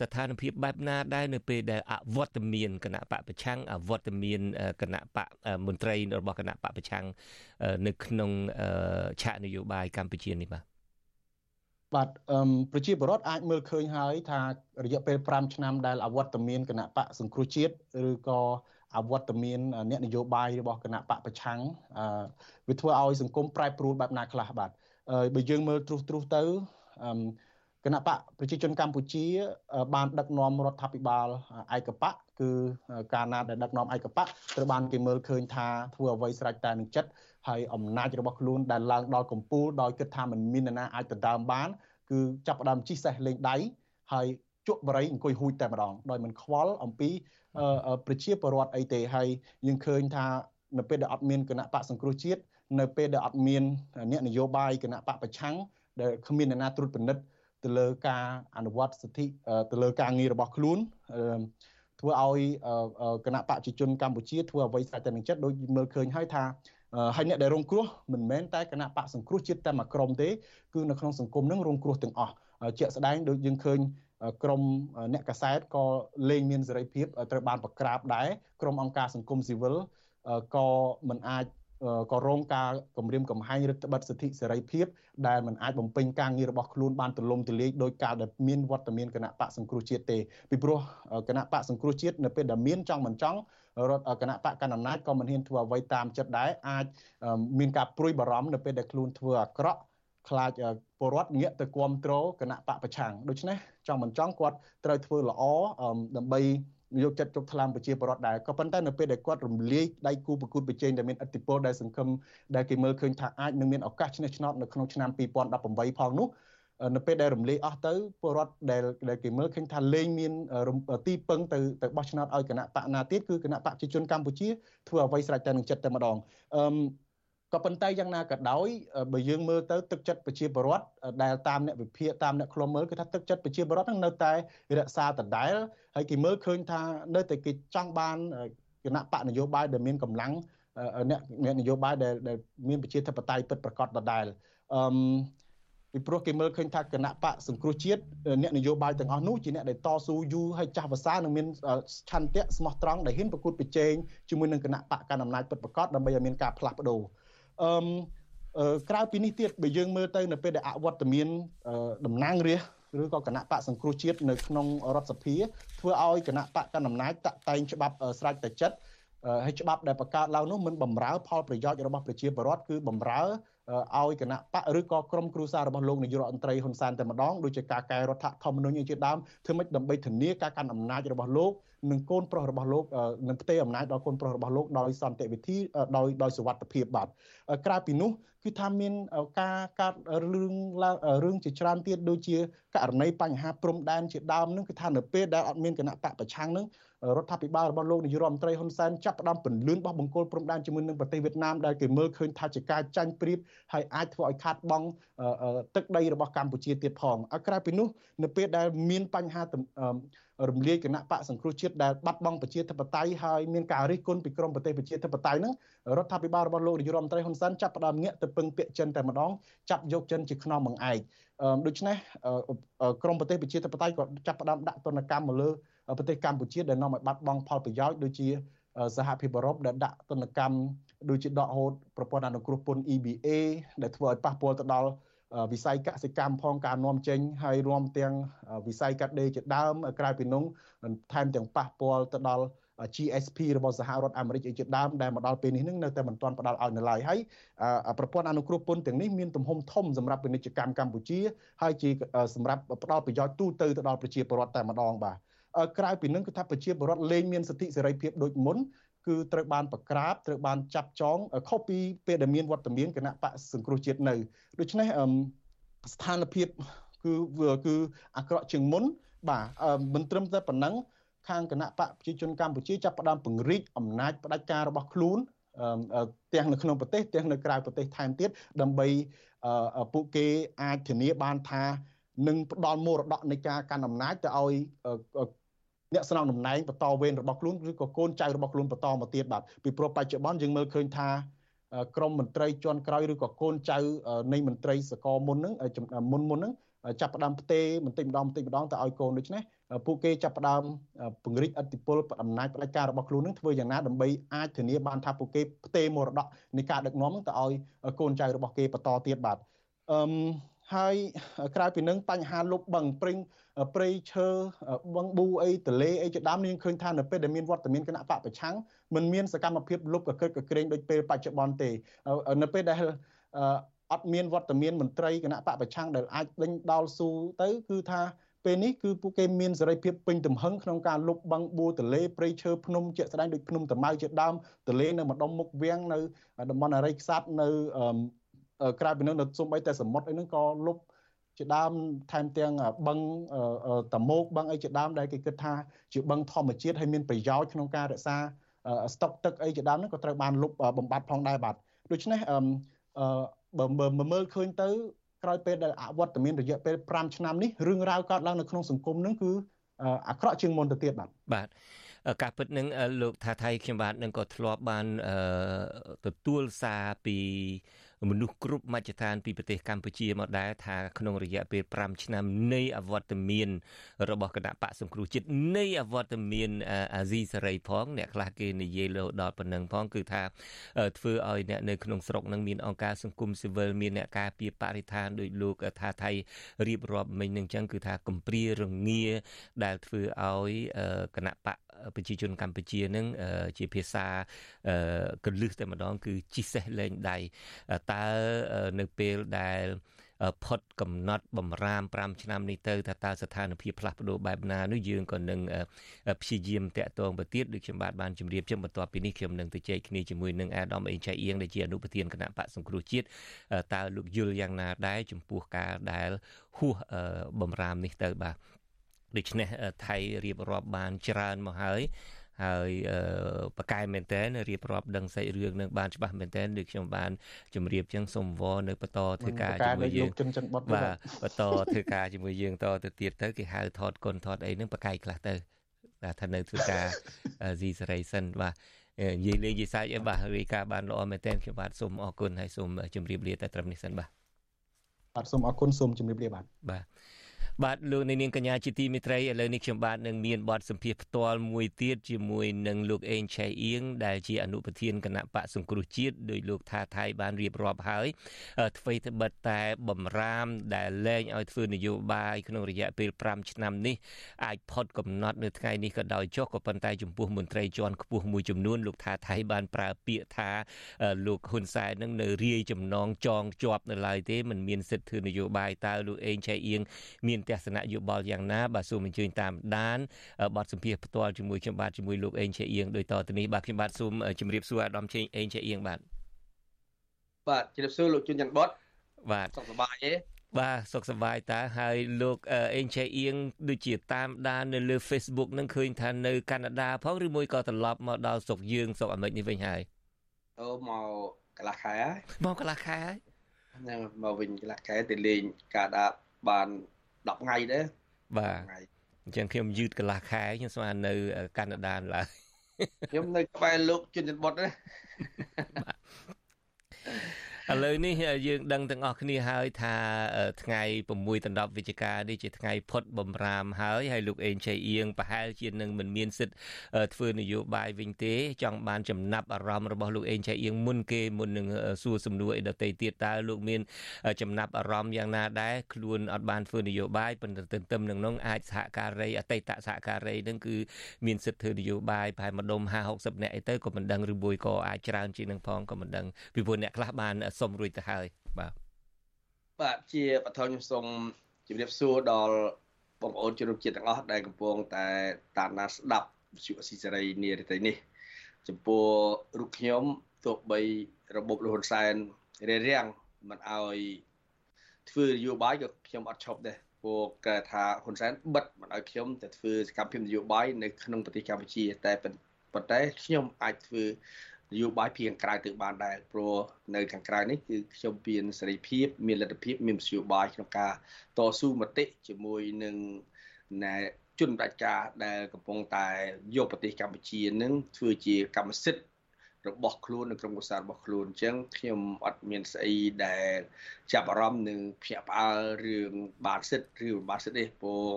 ស្ថានភាពបែបណាដែរនៅពេលដែលអវត្តមានគណៈបកប្រឆាំងអវត្តមានគណៈបកមន្ត្រីរបស់គណៈបកប្រឆាំងនៅក្នុងឆាកនយោបាយកម្ពុជានេះបាទបាទអឺប្រជាពលរដ្ឋអាចមើលឃើញហើយថារយៈពេល5ឆ្នាំដែលអវត្តមានគណៈបកសង្គ្រោះជាតិឬក៏ អវត្តមានអ្នកនយោបាយរបស់គណៈបកប្រឆាំងវាធ្វើឲ្យសង្គមប្រែប្រួលបែបណាខ្លះបាទបើយើងមើលទ្រុសទ្រុសទៅគណៈបកប្រជាជនកម្ពុជា បានដឹកនាំរដ្ឋាភិបាលឯកបកគឺការណាដែលដឹកនាំឯកបកត្រូវបានគេមើលឃើញថាធ្វើអ្វីស្រេចតែនឹងចិត្តហើយអំណាចរបស់ខ្លួនដែលឡើងដល់កម្ពូលដោយគិតថាមិនមាននរណាអាចដណ្ដើមបាន គឺចាប់ផ្ដើមជិះសេះលេងដៃហើយ ជក់បរិយអង្គុយហួចតែម្ដងដោយមិនខ្វល់អំពីប្រជាពលរដ្ឋអីទេហើយយើងឃើញថានៅពេលដែលអត់មានគណៈបកសង្គ្រោះជាតិនៅពេលដែលអត់មានអ្នកនយោបាយគណៈបកប្រឆាំងដែលគ្មានអ្នកណាត្រួតពិនិត្យទៅលើការអនុវត្តសិទ្ធិទៅលើការងាររបស់ខ្លួនធ្វើឲ្យគណៈបកប្រជាជនកម្ពុជាធ្វើអ្វីស្រេចតែនឹងចិត្តដូចមើលឃើញហើយថាហើយអ្នកដែលរងគ្រោះមិនមែនតែគណៈបកសង្គ្រោះជាតិតែមួយក្រុមទេគឺនៅក្នុងសង្គមនឹងរងគ្រោះទាំងអស់ជាក់ស្ដែងដូចយើងឃើញ ក្រមអ្នកកសែតក៏លែងមានសេរីភាពត្រូវបានប្រក្រាបដែរក្រមអង្គការសង្គមស៊ីវិលក៏មិនអាចក៏រងការគំរាមកំហែងរដ្ឋបិទសិទ្ធិសេរីភាពដែលមិនអាចបំពេញការងាររបស់ខ្លួនបានទូលំទូលាយដោយការដែលមានវត្តមានគណៈបកសង្គ្រោះជាតិទេពីព្រោះគណៈបកសង្គ្រោះជាតិនៅពេលដែលមានចង់មិនចង់រដ្ឋគណៈបកកណ្ដាលអំណាចក៏មិនហ៊ានធ្វើអ្វីតាមចិត្តដែរអាចមានការព្រួយបារម្ភនៅពេលដែលខ្លួនធ្វើអាក្រក់ ខ្លាចពលរដ្ឋងាកទៅគ្រប់គ្រងគណៈបកប្រឆាំងដូច្នេះចង់មិនចង់គាត់ត្រូវធ្វើល្អដើម្បីយកចិត្តទុកថ្លើមប្រជាពលរដ្ឋដែរក៏ប៉ុន្តែនៅពេលដែលគាត់រំលាយដៃគូប្រកួតប្រជែងដែលមានឥទ្ធិពលដែលសង្គមដែលគេមើលឃើញថាអាចនឹងមានឱកាសឈ្នះឆ្នោតនៅក្នុងឆ្នាំ2018ផងនោះនៅពេលដែលរំលាយអស់ទៅពលរដ្ឋដែលដែលគេមើលឃើញថាលែងមានទីពឹងទៅទៅបោះឆ្នោតឲ្យគណៈបកណាទៀតគឺគណៈបកប្រជាជនកម្ពុជាធ្វើអ្វីស្រេចតែនឹងចិត្តតែម្ដងអឺ ក៏ប៉ុន្តែយ៉ាងណាក៏ដោយបើយើងមើលទៅទឹកចិត្តប្រជាពលរដ្ឋដែលតាមអ្នកវិភាគតាមអ្នកខ្លុំមើលគឺថាទឹកចិត្តប្រជាពលរដ្ឋនឹងនៅតែរក្សាដដែលហើយគេមើលឃើញថានៅតែគេចង់បានគណៈបកនយោបាយដែលមានកម្លាំងអ្នកអ្នកនយោបាយដែលដែលមានប្រជាធិបតេយ្យពិតប្រាកដដដែលអឺពីព្រោះគេមើលឃើញថាគណៈបកសង្គ្រោះជាតិអ្នកនយោបាយទាំងអស់នោះជាអ្នកដែលតស៊ូយូរហើយចាស់ភាសានឹងមានឆន្ទៈស្មោះត្រង់ដែលហ៊ានប្រកួតប្រជែងជាមួយនឹងគណៈបកកណ្ដាលអំណាចពិតប្រាកដដើម្បីឲ្យមានការផ្លាស់ប្ដូរ អឺក្រៅពីនេះទៀតបើយើងមើលទៅនៅពេលដែលអវត្តមានតំណាងរាស្ត្រឬក៏គណៈបកសង្គ្រោះជាតិនៅក្នុងរដ្ឋសភាធ្វើឲ្យគណៈបកកណ្ដាលអំណាចតាក់តែងច្បាប់ស្រេចតែចិត្តហើយច្បាប់ដែលបង្កើតឡើងនោះមិនបំរើផលប្រយោជន៍របស់ប្រជាពលរដ្ឋគឺបំរើឲ្យគណៈបកឬក៏ក្រុមគ្រួសាររបស់លោកនាយករដ្ឋមន្ត្រីហ៊ុនសែនតែម្ដងដូចជាការកែរដ្ឋធម្មនុញ្ញជាដើមធ្វើម៉េចដើម្បីធានាការកាន់អំណាចរបស់លោក និងកូនប្រុសរបស់លោកនឹងផ្ទេរអំណាចដល់កូនប្រុសរបស់លោកដោយសន្តិវិធីដោយដោយសុវត្ថិភាពបាទក្រៅពីនោះគឺថាមានការកាត់រឿងរឿងជាច្រើនទៀតដូចជាករណីបញ្ហាព្រំដែនជាដើមនឹងគឺថានៅពេលដែលអត់មានគណៈបកប្រឆាំងនឹងរដ្ឋាភិបាលរបស់លោកនាយរដ្ឋមន្ត្រីហ៊ុនសែនចាប់ផ្ដើមពន្លឿនបោះបង្គោលព្រំដែនជាមួយនឹងប្រទេសវៀតណាមដែលគេមើលឃើញថាជាការចាញ់ប្រៀបហើយអាចធ្វើឲ្យខាតបង់ទឹកដីរបស់កម្ពុជាទៀតផងក្រៅពីនោះនៅពេលដែលមានបញ្ហា រំលាយគណៈបកសង្គ្រោះជាតិដែលបាត់បង់ប្រជាធិបតេយ្យហើយមានការរិះគន់ពីក្រមប្រទេសប្រជាធិបតេយ្យហ្នឹងរដ្ឋាភិបាលរបស់លោកនាយរដ្ឋមន្ត្រីហ៊ុនសែនចាប់ផ្ដើមងាកទៅពឹងពាក្យចិនតែម្ដងចាប់យកចិនជាខ្នងបង្អែកដូច្នេះក្រមប្រទេសប្រជាធិបតេយ្យក៏ចាប់ផ្ដើមដាក់ទណ្ឌកម្មមកលើប្រទេសកម្ពុជាដែលនាំឲ្យបាត់បង់ផលប្រយោជន៍ដូចជាសហភាពអឺរ៉ុបដែលដាក់ទណ្ឌកម្មដូចជាដកហូតប្រព័ន្ធអនុគ្រោះពន្ធ EBA ដែលធ្វើឲ្យប៉ះពាល់ទៅដល់ វិស័យកសិកម្មផងការនាំចេញហើយរួមទាំងវិស័យកាត់ដេរជាដើមក្រៅពីនោះថែមទាំងប៉ះពាល់ទៅដល់ GSP របស់សហរដ្ឋអាមេរិកអីជាដើមដែលមកដល់ពេលនេះនឹងនៅតែមិនទាន់ផ្ដល់ឲ្យនៅឡើយហើយប្រព័ន្ធអនុគ្រោះពន្ធទាំងនេះមានទំហំធំសម្រាប់ពាណិជ្ជកម្មកម្ពុជាហើយជាសម្រាប់ផ្ដល់ប្រយោជន៍ទូទៅទៅដល់ប្រជាពលរដ្ឋតែម្ដងបាទក្រៅពីនឹងគឺថាប្រជាពលរដ្ឋលែងមានសិទ្ធិសេរីភាពដូចមុន គឺត្រូវបានប្រក្រាបត្រូវបានចាប់ចងខុសពីពេលដែលមានវត្តមានគណៈបកសង្គ្រោះជាតិនៅដូច្នេះស្ថានភាពគឺគឺអាក្រក់ជាងមុន បាទមិនត្រឹមតែប៉ុណ្ណឹងខាងគណៈបកប្រជាជនកម្ពុជាចាប់ផ្ដើមពង្រីកអំណាចផ្ដាច់ការរបស់ខ្លួនទាំងនៅក្នុងប្រទេសទាំងនៅក្រៅប្រទេសថែមទៀតដើម្បីពួកគេអាចធានាបានថានឹងផ្ដល់មរតកនៃការកាន់អំណាចទៅឲ្យ អ្នកស្នងតំណែងបន្តវេនរបស់ខ្លួនឬក៏កូនចៅរបស់ខ្លួនបន្តមកទៀតបាទពីព្រោះបច្ចុប្បន្នយើងមើលឃើញថាក្រមមន្ត្រីជាន់ក្រោយឬក៏កូនចៅនៃមន្ត្រីសកលមុនហ្នឹងមុនមុនហ្នឹងចាប់ផ្ដើមផ្ទេបន្តិចម្ដងបន្តិចម្ដងទៅឲ្យកូនដូច្នេះពួកគេចាប់ផ្ដើមពង្រីកអធិបុលអំណាចផ្ដាច់ការរបស់ខ្លួននឹងធ្វើយ៉ាងណាដើម្បីអាចធានាបានថាពួកគេផ្ទេមរតកនៃការដឹកនាំទៅឲ្យកូនចៅរបស់គេបន្តទៀតបាទអឺ ហើយក្រៅពីនឹងបញ្ហាលុបបឹងព្រិញព្រៃឈើបឹងប៊ូអីទលេអីជាដើមនាងឃើញថានៅពេលដែលមានវត្តមានគណៈបកប្រឆាំងมันមានសកម្មភាពលុបកកិតកក្រែងដូចពេលបច្ចុប្បន្នទេនៅពេលដែលអត់មានវត្តមានមន្ត្រីគណៈបកប្រឆាំងដែលអាចដេញដោលស៊ូទៅគឺថាពេលនេះគឺពួកគេមានសេរីភាពពេញទំហឹងក្នុងការលុបបឹងបួរទលេព្រៃឈើភ្នំជាក់ស្ដែងដូចភ្នំតាម៉ៅជាដើមទលេនៅម្ដុំមុខវាំងនៅតំបន់អរិយខ្សាត់នៅ ក្រៅពីនោះនៅសូម្បីតែសមុទ្រអីហ្នឹងក៏លុបជាដើមថែមទាំងបឹងតមោកបឹងអីជាដើមដែលគេគិតថាជាបឹងធម្មជាតិហើយមានប្រយោជន៍ក្នុងការរក្សាស្តុកទឹកអីជាដើមហ្នឹងក៏ត្រូវបានលុបបំបត្តិផងដែរបាទដូច្នេះអឺបើមើលឃើញទៅក្រោយពេលដែលអវត្តមានរយៈពេល5ឆ្នាំនេះរឿងរ៉ាវកើតឡើងនៅក្នុងសង្គមនឹងគឺអាក្រក់ជាងមុនទៅទៀតបាទបាទការពិតនឹងលោកថាថៃខ្ញុំបាទនឹងក៏ធ្លាប់បានទទួលសារពី មនុស្សគ្រប់មជ្ឈដ្ឋានពីប្រទេសកម្ពុជាមកដែរថាក្នុងរយៈពេល5ឆ្នាំនៃអវត្តមានរបស់គណៈបកសង្គ្រោះជាតិនៃអវត្តមានអាស៊ីសេរីផងអ្នកខ្លះគេនិយាយលើដល់ប៉ុណ្ណឹងផងគឺថាធ្វើឲ្យអ្នកនៅក្នុងស្រុកនឹងមានអង្គការសង្គមស៊ីវិលមានអ្នកការពារបរិស្ថានដោយលោកថាថៃរៀបរាប់មិញនឹងចឹងគឺថាកំព្រារងាដែលធ្វើឲ្យគណៈបក ប្រជាជនកម្ពុជានឹងជាភាសាកលឹះតែម្ដង គឺជីសេះលែងដៃតើនៅពេលដែលផុតកំណត់បំរាម5ឆ្នាំនេះទៅថាតើស្ថានភាពផ្លាស់ប្ដូរបែបណានោះយើងក៏នឹងព្យាយាមតាក់ទងទៅទៀតដូចខ្ញុំបាទបានជម្រាបជុំបន្ទាប់ពីនេះខ្ញុំនឹងទៅជែកគ្នាជាមួយនឹងអាដាមអេងឆៃអៀងដែលជាអនុប្រធានគណៈបកសង្គ្រោះជាតិតើលោកយល់យ៉ាងណាដែរចំពោះការដែលហួសបំរាមនេះទៅបាទ ដូច្នេះថៃរៀបរាប់បានច្រើនមកហើយហើយបកកែមែនតើរៀបរាប់ដឹងសាច់រឿងនឹងបានច្បាស់មែនតើដូចខ្ញុំបានជម្រាបចឹងសូមវរនៅបន្តធ្វើការជាមួយយើងបាទបន្តធ្វើការជាមួយយើងតទៅទៀតទៅគេហៅថតគុណថតអីនឹងបកកែខ្លះទៅបាទថានៅធ្វើការស៊ីសេរីសិនបាទនិយាយលេងនិយាយសាច់អីបាទរាយការណ៍បានល្អមែនតើខ្ញុំបាទសូមអរគុណហើយសូមជម្រាបលាតែត្រឹមនេះសិនបាទបាទសូមអរគុណសូមជម្រាបលាបាទបាទ បាទលោកនាងកញ្ញាជាទីមេត្រីឥឡូវនេះខ្ញុំបាទនឹងមានបទសម្ភាសផ្ទាល់មួយទៀតជាមួយនឹងលោកអេងឆៃអៀងដែលជាអនុប្រធានគណៈបកសង្គ្រោះជាតិដោយលោកថាថៃបានរៀបរាប់ហើយអ្វីត្បិតតែបំរាមដែលលែងឲ្យធ្វើនយោបាយក្នុងរយៈពេល5ឆ្នាំនេះអាចផុតកំណត់នៅថ្ងៃនេះក៏ដោយចុះក៏ប៉ុន្តែចំពោះមន្ត្រីជាន់ខ្ពស់មួយចំនួនលោកថាថៃបានប្រើពាក្យថាលោកហ៊ុនសែននឹងនៅរាយចំណងចងជាប់នៅឡើយទេមិនមានសិទ្ធិធ្វើនយោបាយតើលោកអេងឆៃអៀងមានទស្សនៈយោបល់យ៉ាងណាបាទសូមអញ្ជើញតាមដានបទសម្ភាសផ្ទាល់ជាមួយខ្ញុំបាទជាមួយលោកអេងឆេអៀងដោយតទៅនេះបាទខ្ញុំបាទសូមជម្រាបសួរអាដាមឆេអេងឆេអៀងបាទបាទជម្រាបសួរលោកជួនច័ន្ទបតបាទសុខសប្បាយទេបាទសុខសប្បាយតើហើយលោកអេងឆេអៀងដូចជាតាមដាននៅលើ Facebook នឹងឃើញថានៅកាណាដាផងឬមួយក៏ត្រឡប់មកដល់ស្រុកយើងស្រុកអាមេរិកនេះវិញហើយអូមកកន្លះខែហើយមកកន្លះខែហើយហ្នឹងមកវិញកន្លះខែទៅលេងកាណាដាបាន 10ថ្ងៃដែរបាទអញ្ចឹងខ្ញុំយឺតកន្លះខែខ្ញុំស្មាននៅកាណាដាឡើយខ្ញុំនៅក្បែរលោកជិនច័ន្ទបុតណា ឥឡូវនេះយើងដឹងទាំងអស់គ្នាហើយថាថ្ងៃ6ដណ្ដប់វិច្ឆិកានេះជាថ្ងៃផុតបំរាមហើយហើយលោកអេងឆៃអៀងប្រហែលជានឹងមិនមានសិទ្ធធ្វើនយោបាយវិញទេ ចង់បានចំណាប់អារម្មណ៍របស់លោកអេងឆៃអៀងមុនគេមុននឹងសួរសំណួរអីដទៃទៀតតើលោកមានចំណាប់អារម្មណ៍យ៉ាងណាដែរខ្លួនអត់បានធ្វើនយោបាយប៉ុន្តែទន្ទឹមនឹងនោះអាចសហការីអតីតសហការីនឹងគឺមានសិទ្ធិធ្វើនយោបាយប្រហែលម្ដុំ50 60នាក់អីទៅក៏មិនដឹងឬមួយក៏អាចច្រើនជាងនឹងផងក៏មិនដឹងពីព្រោះអ្នកខ្លះបានសុំរួចទៅហើយបាទបាទជាបឋមខ្ញុំសូមជម្រាបសួរដល់បងប្អូនជនរួមជាតិទាំងអស់ដែលកំពុងតែតាមដានស្ដាប់វិទ្យុអស៊ីសេរីនារីនេះ ចំពោះរូបខ្ញុំទោះបីរបបលហ៊ុនសែនរារាំងមិនអោយធ្វើនយោបាយក៏ខ្ញុំអត់ឈប់ដែរព្រោះគេថាហ៊ុនសែនបិទមិនអោយខ្ញុំទៅធ្វើសកម្មភាពនយោបាយនៅក្នុងប្រទេសកម្ពុជាតែប៉ុន្តែខ្ញុំអាចធ្វើ នយោបាយពីខាងក្រៅទៅបានដែរព្រោះនៅខាងក្រៅនេះគឺខ្ញុំមានសេរីភាពមានលទ្ធភាពមាននយោបាយក្នុងការតស៊ូមតិជាមួយនឹងណែជនបដិការដែលកំពុងតែយកប្រទេសកម្ពុជានឹងធ្វើជាកម្មសិទ្ធិរបស់ខ្លួននៅក្នុងគូសាររបស់ខ្លួនអញ្ចឹងខ្ញុំអត់មានស្អីដែលចាប់អារម្មណ៍នឹងភ្ញាក់ផ្អើលរឿងបានសិទ្ធិឬបានសិទ្ធិទេព្រោះ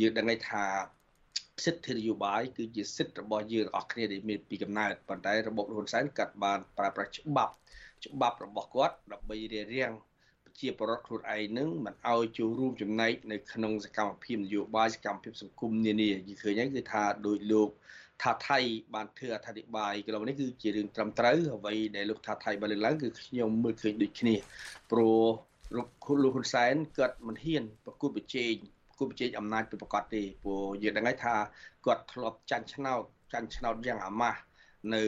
យើងដឹងថា សិទ្ធិនយោបាយគឺជាសិទ្ធិរបស់យើងអស់គ្នាដែលមានពីកំណើតប៉ុន្តែរបបហ៊ុនសែនកាត់បានប្រើប្រាស់ច្បាប់ច្បាប់របស់គាត់ដើម្បីរារាំងជាបរិវត្តខ្លួនឯងនឹងមិនឲ្យចូលរួមចំណែកនៅក្នុងសកម្មភាពនយោបាយសកម្មភាពសង្គមនានានិយាយឃើញហ្នឹងគឺថាដោយលោកថាថៃបានធ្វើអធិប្បាយកន្លងនេះគឺជារឿងត្រឹមត្រូវអ្វីដែលលោកថាថៃបានលើកឡើងគឺខ្ញុំមើលឃើញដូចគ្នាព្រោះលោកលោកហ៊ុនសែនគាត់មិនហ៊ានប្រគល់ប្រជែង គូប្រជែងអំណាចពីប្រកាសទេព្រោះយើងដឹងហើយថាគាត់ធ្លាប់ចាញ់ឆ្នោតចាញ់ឆ្នោតយ៉ាងអាម៉ាស់នៅ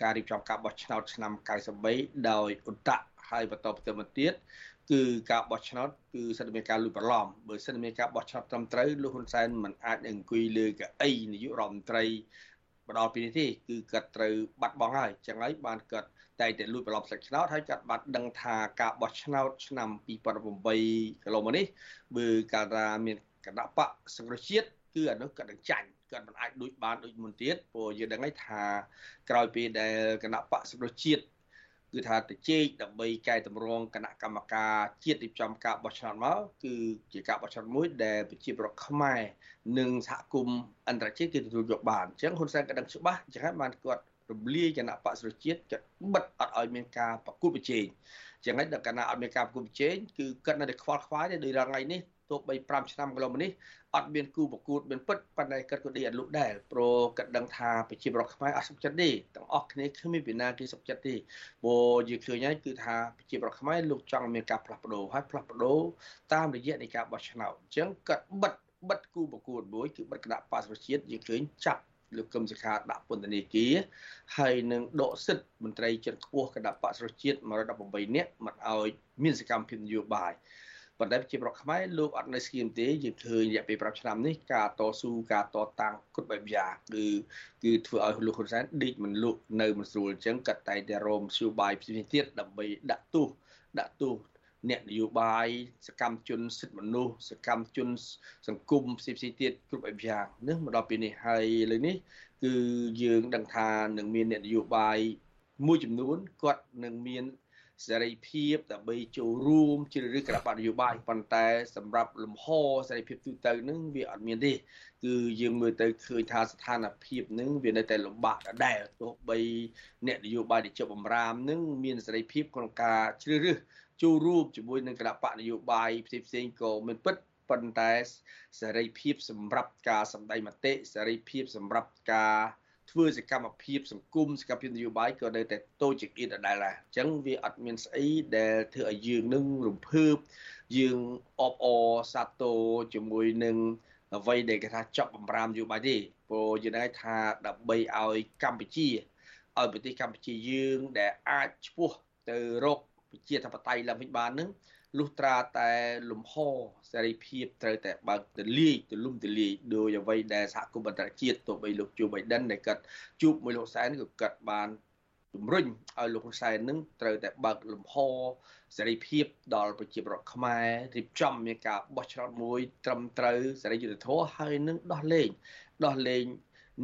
ការរៀបចំការបោះឆ្នោតឆ្នាំ93ដោយអ៊ុតៈហើយបន្តទៅមកទៀតគឺការបោះឆ្នោតគឺសិទ្ធិមានការលួចបន្លំបើសិទ្ធិមានការបោះឆ្នោតត្រឹមត្រូវលោកហ៊ុនសែនមិនអាចអង្គុយលើកៅអីនាយករដ្ឋមន្ត្រីបដលពីនេះទេគឺគាត់ត្រូវបាត់បង់ហើយចឹងហើយបានគាត់តែតែលួចបន្លំស្លឹកឆ្នោតហើយគាត់បានដឹងថាការបោះឆ្នោតឆ្នាំ2008កន្លងមកនេះបើកាលថាមាន គណៈបកសង្គ្រោះជាតិគឺអានោះគាត់នឹងចាញ់គាត់មិនអាចដូចបានដូចមុនទៀតព្រោះយើងដឹងហើយថាក្រោយពេលដែលគណៈបកសង្គ្រោះជាតិគឺថាទៅជែកដើម្បីកែតម្រង់គណៈកម្មការជាតិរៀបចំការបោះឆ្នោតមកគឺជាការបោះឆ្នោតមួយដែលប្រជាប្រដ្ឋខ្មែរនិងសហគមន៍អន្តរជាតិគេទទួលយកបានអញ្ចឹងហ៊ុនសែនក៏ដឹងច្បាស់អញ្ចឹងហើយបានគាត់រំលាយគណៈបកសុជាតិគាត់បិទអត់ឲ្យមានការប្រគល់ប្រជែងអញ្ចឹងហើយដល់គណៈអត់មានការប្រគល់ប្រជែងគឺគាត់នៅតែខ្វល់ខ្វាយដែរដោយរងថ្ងៃនេះ ទោះបី5ឆ្នាំកន្លងមកនេះអត់មានគូប្រកួតមានពិតប៉ុន្តែគាត់ក៏ដេកអត់លុកដែរព្រោះគាត់ដឹងថាប្រជាប្រដ្ឋខ្មែរអត់សុខចិត្តទេទាំងអស់គ្នាគ្មានពីណាគេសុខចិត្តទេព្រោះយើងឃើញហើយគឺថាប្រជាប្រដ្ឋខ្មែរលោកចង់មានការផ្លាស់ប្ដូរហើយផ្លាស់ប្ដូរតាមរយៈនៃការបោះឆ្នោតអញ្ចឹងគាត់បិទបិទគូប្រកួតមួយគឺបិទគណៈបក្សប្រជាជាតិយើងឃើញចាប់លោកកឹមសុខាដាក់ពន្ធនាគារហើយនឹងដកសិទ្ធិមន្ត្រីជាតិខ្ពស់គណៈបក្សប្រជាជាតិ118នាក់មិនឲ្យមានសកម្មភាពនយោបាយ ប៉ុន្តែជាប្រកខ្មែរលោកអត់នៅស្គៀមទេយើងឃើញរយៈពេល5ឆ្នាំនេះការតស៊ូការតតាំងគ្រប់បែបយ៉ាងគឺគឺធ្វើឲ្យលោកហ៊ុនសែនដេកមិនលក់នៅមិនស្រួលអញ្ចឹងកាត់តែតែរោមស្យបាយផ្សេងទៀតដើម្បីដាក់ទោសដាក់ទោសអ្នកនយោបាយសកម្មជនសិទ្ធិមនុស្សសកម្មជនសង្គមផ្សេងផ្សេងទៀតគ្រប់បែបយ៉ាងនេះមកដល់ពេលនេះហើយលើនេះ គឺយើងដឹងថានឹងមានអ្នកនយោបាយមួយចំនួនគាត់នឹងមាន សេរីភាពដើម្បីចូលរួមជ្រើសរើសគណៈបកនយោបាយប៉ុន្តែសម្រាប់លំហសេរីភាពទូទៅនឹងវាអត់មានទេគឺយើងមើលទៅឃើញថាស្ថានភាពនឹងវានៅតែលំបាកដដែលទោះបីអ្នកនយោបាយដែលជាប់បំរាមនឹងមានសេរីភាពក្នុងការជ្រើសរើសចូលរួមជាមួយនឹងគណៈបកនយោបាយផ្សេងផ្សេងក៏មិនពិតប៉ុន្តែសេរីភាពសម្រាប់ការសម្ដែងមតិសេរីភាពសម្រាប់ការ ធ្វើសកម្មភាពសង្គមសកម្មភាពនយោបាយក៏នៅតែតូចជាងទៀតដដែលដែរអញ្ចឹងវាអត់មានស្អីដែលធ្វើឲ្យយើងនឹងរំភើបយើងអបអរសាទរជាមួយនឹងអ្វីដែលគេថាចប់បំរាមនយោបាយទេព្រោះយើងដឹងថាដើម្បីឲ្យកម្ពុជាឲ្យប្រទេសកម្ពុជាយើងដែលអាចឈ្មោះទៅរកប្រជាធិបតេយ្យឡើងវិញបាននឹង លុះត្រាតែលំហសេរីភាពត្រូវតែបើកទលាយទលំទលាយដោយអ្វីដែលសហគមន៍អន្តរជាតិទោះបីលោកជូបៃដិនដែលគាត់ជួបមួយលោកសែនក៏គាត់បានជំរុញឲ្យលោកហ៊ុនសែននឹងត្រូវតែបើកលំហសេរីភាពដល់ប្រជាប្រដ្ឋខ្មែររៀបចំមានការបោះឆ្នោតមួយ ត្រឹមត្រូវសេរីយុត្តិធម៌ហើយនឹងដោះលែងដោះលែង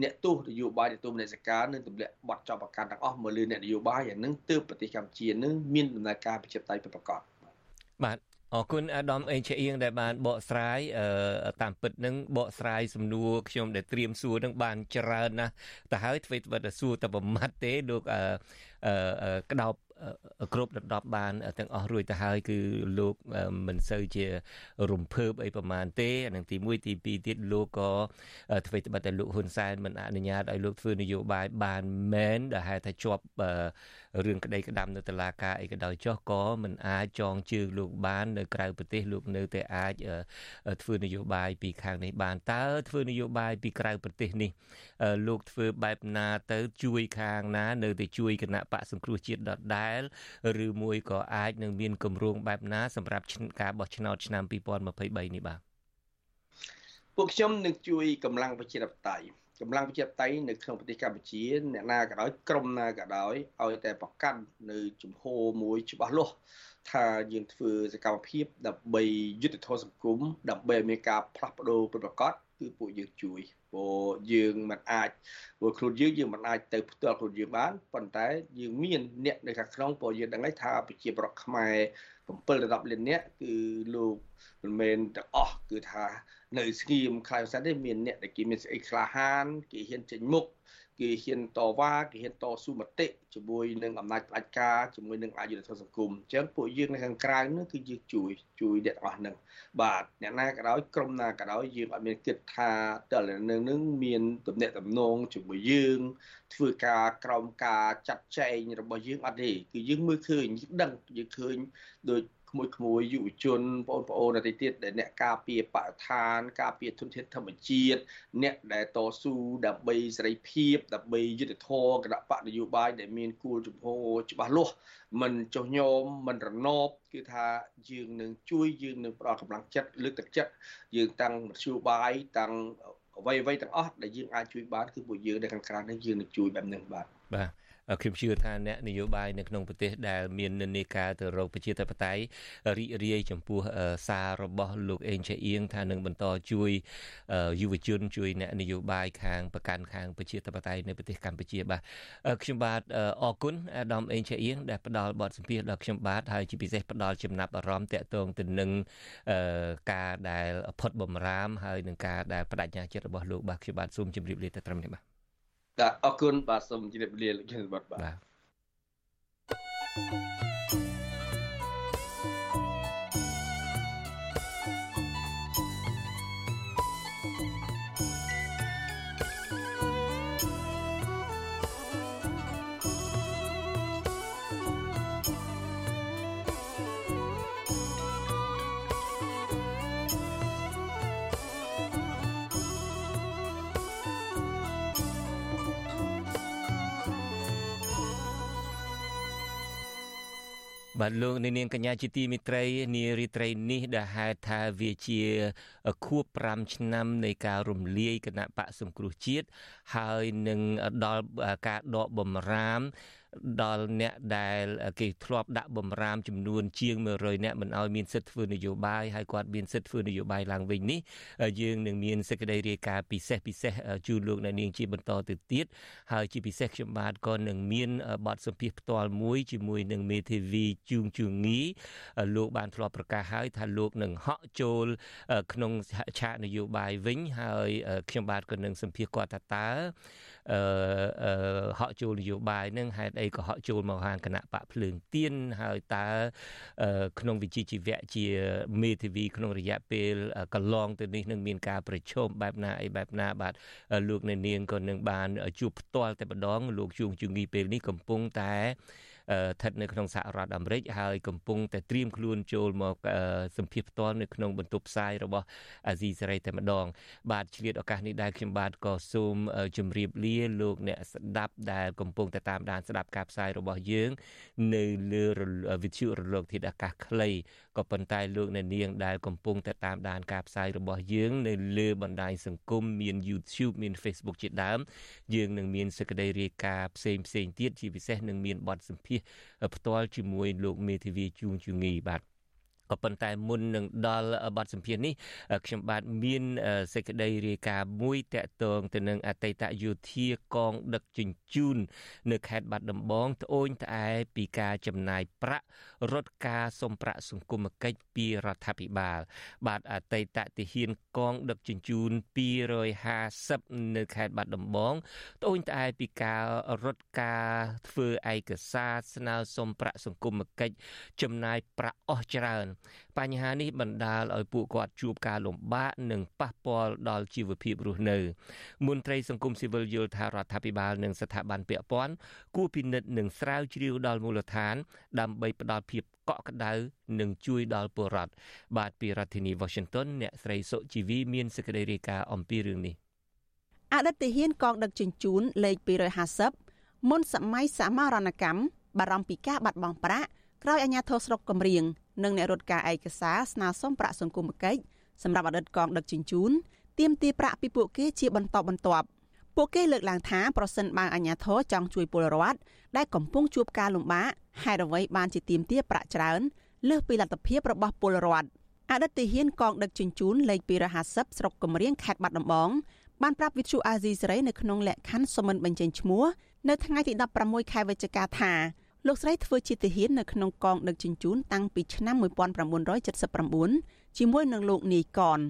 អ្នកទស្សនយោបាយទទួលមនសិការនិងទម្លាក់បទចោទប្រកាន់ទាំងអស់មកលើអ្នកនយោបាយអានឹងទើបប្រទេសកម្ពុជានឹងមានដំណើរការប្រជាធិបតេយ្យពិតប្រាកដ បាទអរគុណអាដាមអេងឆអៀងដែលបានបកស្រាយតាមពិតនឹងបកស្រាយសំណួរខ្ញុំដែលត្រៀមសួរនឹងបានច្រើនណាស់ទៅហើយធ្វើទៅតែសួរតែប្រមាត់ទេលោកក្តោបគ្រប់ដណ្ដប់បានទាំងអស់រួចទៅហើយគឺលោកមិនសូវជារំភើបអីប្រមាណទេអានឹងទី1ទី2ទៀតលោកក៏ធ្វើត្បិតតែលោកហ៊ុនសែនមិនអនុញ្ញាតឲ្យលោកធ្វើនយោបាយបានមែនដែលហេតុថាជាប់ រឿងក្តីក្តាំនៅតុលាការអីក៏ដោយចុះក៏មិនអាចចងជើងលោកបាននៅក្រៅប្រទេសលោកនៅតែអាចធ្វើនយោបាយពីខាងនេះបានតើធ្វើនយោបាយពីក្រៅប្រទេសនេះលោកធ្វើបែបណាទៅជួយខាងណានៅតែជួយគណៈបកសង្គ្រោះជាតិដដែលឬមួយក៏អាចនឹងមានគម្រោងបែបណាសម្រាប់ការបោះឆ្នោតឆ្នាំ2023នេះបាទពួកខ្ញុំនឹងជួយកម្លាំងប្រជាធិបតេយ្យ កម្លាំងប្រជាធិបតេយ្យនៅក្នុងប្រទេសកម្ពុជាអ្នកណាក៏ដោយក្រុមណាក៏ដោយឲ្យតែប្រកាន់នៅជំហរមួយច្បាស់លាស់ថាយើងធ្វើសកម្មភាពដើម្បីយុទ្ធធម៌សង្គមដើម្បីឲ្យមានការផ្លាស់ប្ដូរប្រកបគឺពួកយើងជួយព្រោះយើងមិនអាចព្រោះខ្លួនយើងយើងមិនអាចទៅផ្ទាល់ខ្លួនយើងបានប៉ុន្តែយើងមានអ្នកនៅខាងក្នុងព្រោះយើងដឹងហើយថាប្រជាប្រដ្ឋខ្មែរ 7ដល់10លាននាក់គឺលោកមិនមែនទាំងអស់គឺថានៅស្ងៀមខ្លាំងសិនទេមានអ្នកដែលគេមានស្អីក្លាហានគេហ៊ានចេញមុខ គេហ៊ានតវ៉ាគេហ៊ានតស៊ូមតិជាមួយនឹងអំណាចផ្ដាច់ការជាមួយនឹងអយុធធម៌សង្គមអញ្ចឹងពួកយើងនៅខាងក្រៅនោះគឺយើងជួយជួយអ្នកទាំងអស់ហ្នឹងបាទអ្នកណាក៏ដោយក្រុមណាក៏ដោយយើងអត់មានគិតថាតើនឹងនឹងមានទំនាក់ទំនងជាមួយយើង ធ្វើការក្រោមការចាត់ចែងរបស់យើងអត់ទេគឺយើងមើលឃើញដឹងយើងឃើញដូច ក្មួយក្មួយយុវជនបងប្អូនដទៃទៀតដែលអ្នកការពារបរិស្ថាន ការពារធនធានធម្មជាតិអ្នកដែលតស៊ូដើម្បីសេរីភាពដើម្បីយុត្តិធម៌គណៈបកនយោបាយដែលមានគោលជំហរច្បាស់លាស់មិនចុះញោមមិនរណបគឺថាយើងនឹងជួយយើងនឹងផ្ដល់កម្លាំងចិត្តលើកទឹកចិត្តយើងតាំងមធ្យោបាយតាំងអ្វីអ្វីទាំងអស់ដែលយើងអាចជួយបានគឺពួកយើងនៅខាងក្រៅនេះយើងនឹងជួយបែបនេះបាទបាទ ខ្ញុំជឿថាអ្នកនយោបាយនៅក្នុងប្រទេសដែលមាននិន្នាការទៅរកប្រជាធិបតេយ្យរីករាយចំពោះសាររបស់លោកអេងឆេអៀងថានឹងបន្តជួយយុវជនជួយអ្នកនយោបាយខាងប្រកាន់ខាងប្រជាធិបតេយ្យនៅប្រទេសកម្ពុជាបាទខ្ញុំបាទអរគុណអាដាមអេងឆេអៀងដែលផ្ដល់បទសម្ភាសន៍ដល់ខ្ញុំបាទហើយជាពិសេសផ្ដល់ចំណាប់អារម្មណ៍តាក់ទងទៅនឹងការដែលផុតបំរាមហើយនឹងការដែលបដិញ្ញាចិត្តរបស់លោកបាទខ្ញុំបាទសូមជម្រាបលាទៅត្រឹមនេះបាទ បាទអរគុណបាទសូមជម្រាបលាលោកជនបាទបាទ បាទលោកនាងកញ្ញាជាទីមិត្តរីនារីត្រីនេះដែលហេតុថាវាជាខួប5ឆ្នាំនៃការរំលាយគណៈបកសង្គ្រោះជាតិហើយនឹងដល់ការដកបំរាម ដល់អ្នកដែលគេធ្លាប់ដាក់បំរាមចំនួនជាង100អ្នកមិនឲ្យមានសិទ្ធិធ្វើនយោបាយហើយគាត់មានសិទ្ធិធ្វើនយោបាយឡើងវិញនេះយើងនឹងមានសេចក្តីរាយការណ៍ពិសេសពិសេសជូនលោកអ្នកនាងជាបន្តទៅទៀតហើយជាពិសេសខ្ញុំបាទក៏នឹងមានបទសម្ភាសផ្ទាល់មួយជាមួយនឹងមេធាវីជួងជួងងីលោកបានធ្លាប់ប្រកាសហើយថាលោកនឹងហក់ចូល ក្នុងឆាកនយោបាយវិញហើយខ្ញុំបាទក៏នឹងសម្ភាសគាត់ថាតើ អឺហក់ចូលនយោបាយនឹងហេតុអីក៏ហក់ចូលមកហាងគណៈបកភ្លើងទៀនហើយតើក្នុងវិជ្ជាជីវៈជាមេធាវីក្នុងរយៈពេលកន្លងទៅនេះនឹងមានការប្រជុំបែបណាអីបែបណាបាទលោកអ្នកនាងក៏នឹងបានជួបផ្ទាល់តែម្ដងលោកជួងជងីពេលនេះកំពុងតែ ស្ថិតនៅក្នុងសហរដ្ឋអាមេរិកហើយកំពុងតែត្រៀមខ្លួនចូលមកសម្ភាសផ្ទាល់នៅក្នុងបន្ទប់ផ្សាយរបស់អាស៊ីសេរីតែម្ដង បាទឆ្លៀតឱកាសនេះដែរខ្ញុំបាទក៏សូមជម្រាបលាលោកអ្នកស្ដាប់ដែលកំពុងតែតាមដានស្ដាប់ការផ្សាយរបស់យើង នៅលើវិទ្យុរលកធាតុអាកាសខ្លីក៏ប៉ុន្តែលោកអ្នកនាងដែលកំពុងតែតាមដានការផ្សាយរបស់យើង នៅលើបណ្ដាញសង្គមមាន YouTube មាន Facebook ជាដើមយើងនឹងមានសេចក្តីរាយការណ៍ផ្សេងផ្សេងទៀតជាពិសេសនឹងមានបទសម្ភាសន៍ផ្ទាល់ជាមួយលោកមេធាវីជួងជងីបាទ ក៏ប៉ុន្តែមុននឹងដល់បទសម្ភាសន៍នេះខ្ញុំបាទមានសេចក្តីរាយការណ៍មួយតាក់ទងទៅនឹងអតីតយោធាកងដឹកជញ្ជូននៅខេត្តបាត់ដំបងត្អូញត្អែពីការចំណាយប្រាក់រត់ការសុំប្រាក់សង្គមគិច្ចពីរដ្ឋាភិបាល បាទអតីតទាហានកងដឹកជញ្ជូន250នៅខេត្តបាត់ដំបងត្អូញត្អែពីការរត់ការធ្វើឯកសារស្នើសុំប្រាក់សង្គមគិច្ចចំណាយប្រាក់អស់ច្រើនបញ្ហានេះបណ្ដាលឲ្យពួកគាត់ជួបការលំបាកនិងប៉ះពាល់ដល់ជីវភាពរស់នៅមន្ត្រីសង្គមស៊ីវិលយល់ថារដ្ឋាភិបាលនិងស្ថាប័នពាក់ព័ន្ធគួរពិនិត្យនិងស្រាវជ្រាវដល់មូលដ្ឋាន ដើម្បីផ្ដល់ភាពកក់ក្ដៅនិងជួយដល់ពលរដ្ឋបាទពីរដ្ឋធានី Washington អ្នកស្រីសុជីវីមានសេចក្តីរាយការណ៍អំពីរឿងនេះអតីតទាហានកងដឹកជញ្ជូនលេខ250មុនសម័យសមរណកម្មបារម្ភពីការបាត់បង់ប្រាក់ក្រោយអាជ្ញាធរស្រុកកំរៀង និងអ្នករត់ការឯកសារស្នើសុំប្រាក់សង្គមគិច្ចសម្រាប់អតីតកងដឹកជញ្ជូនទាមទារប្រាក់ពីពួកគេជាបន្តបន្ទាប់ពួកគេលើកឡើងថាប្រសិនបើអាជ្ញាធរចង់ជួយពលរដ្ឋដែលកំពុងជួបការលំបាកហេតុអ្វីបានជាទាមទារប្រាក់ច្រើនលើសពីលទ្ធភាពរបស់ពលរដ្ឋអតីតទាហានកងដឹកជញ្ជូនលេខ250ស្រុកកំរៀងខេត្តបាត់ដំបងបានប្រាប់វិទ្យុអាស៊ីសេរីនៅក្នុងលក្ខខណ្ឌសមមិនបញ្ចេញឈ្មោះនៅថ្ងៃទី16ខែវិច្ឆិកាថា លោកស្រីធ្វើជាទាហាននៅក្នុងកងដឹកជញ្ជូនតាំងពីឆ្នាំ1979ជាមួយនឹងលោកនាយកន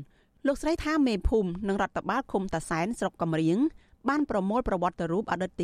លោកស្រីថាមេភូមិនិងរដ្ឋបាលឃុំតាសែនស្រុកកំរៀងបានប្រមូលប្រវត្តិរូបអតីត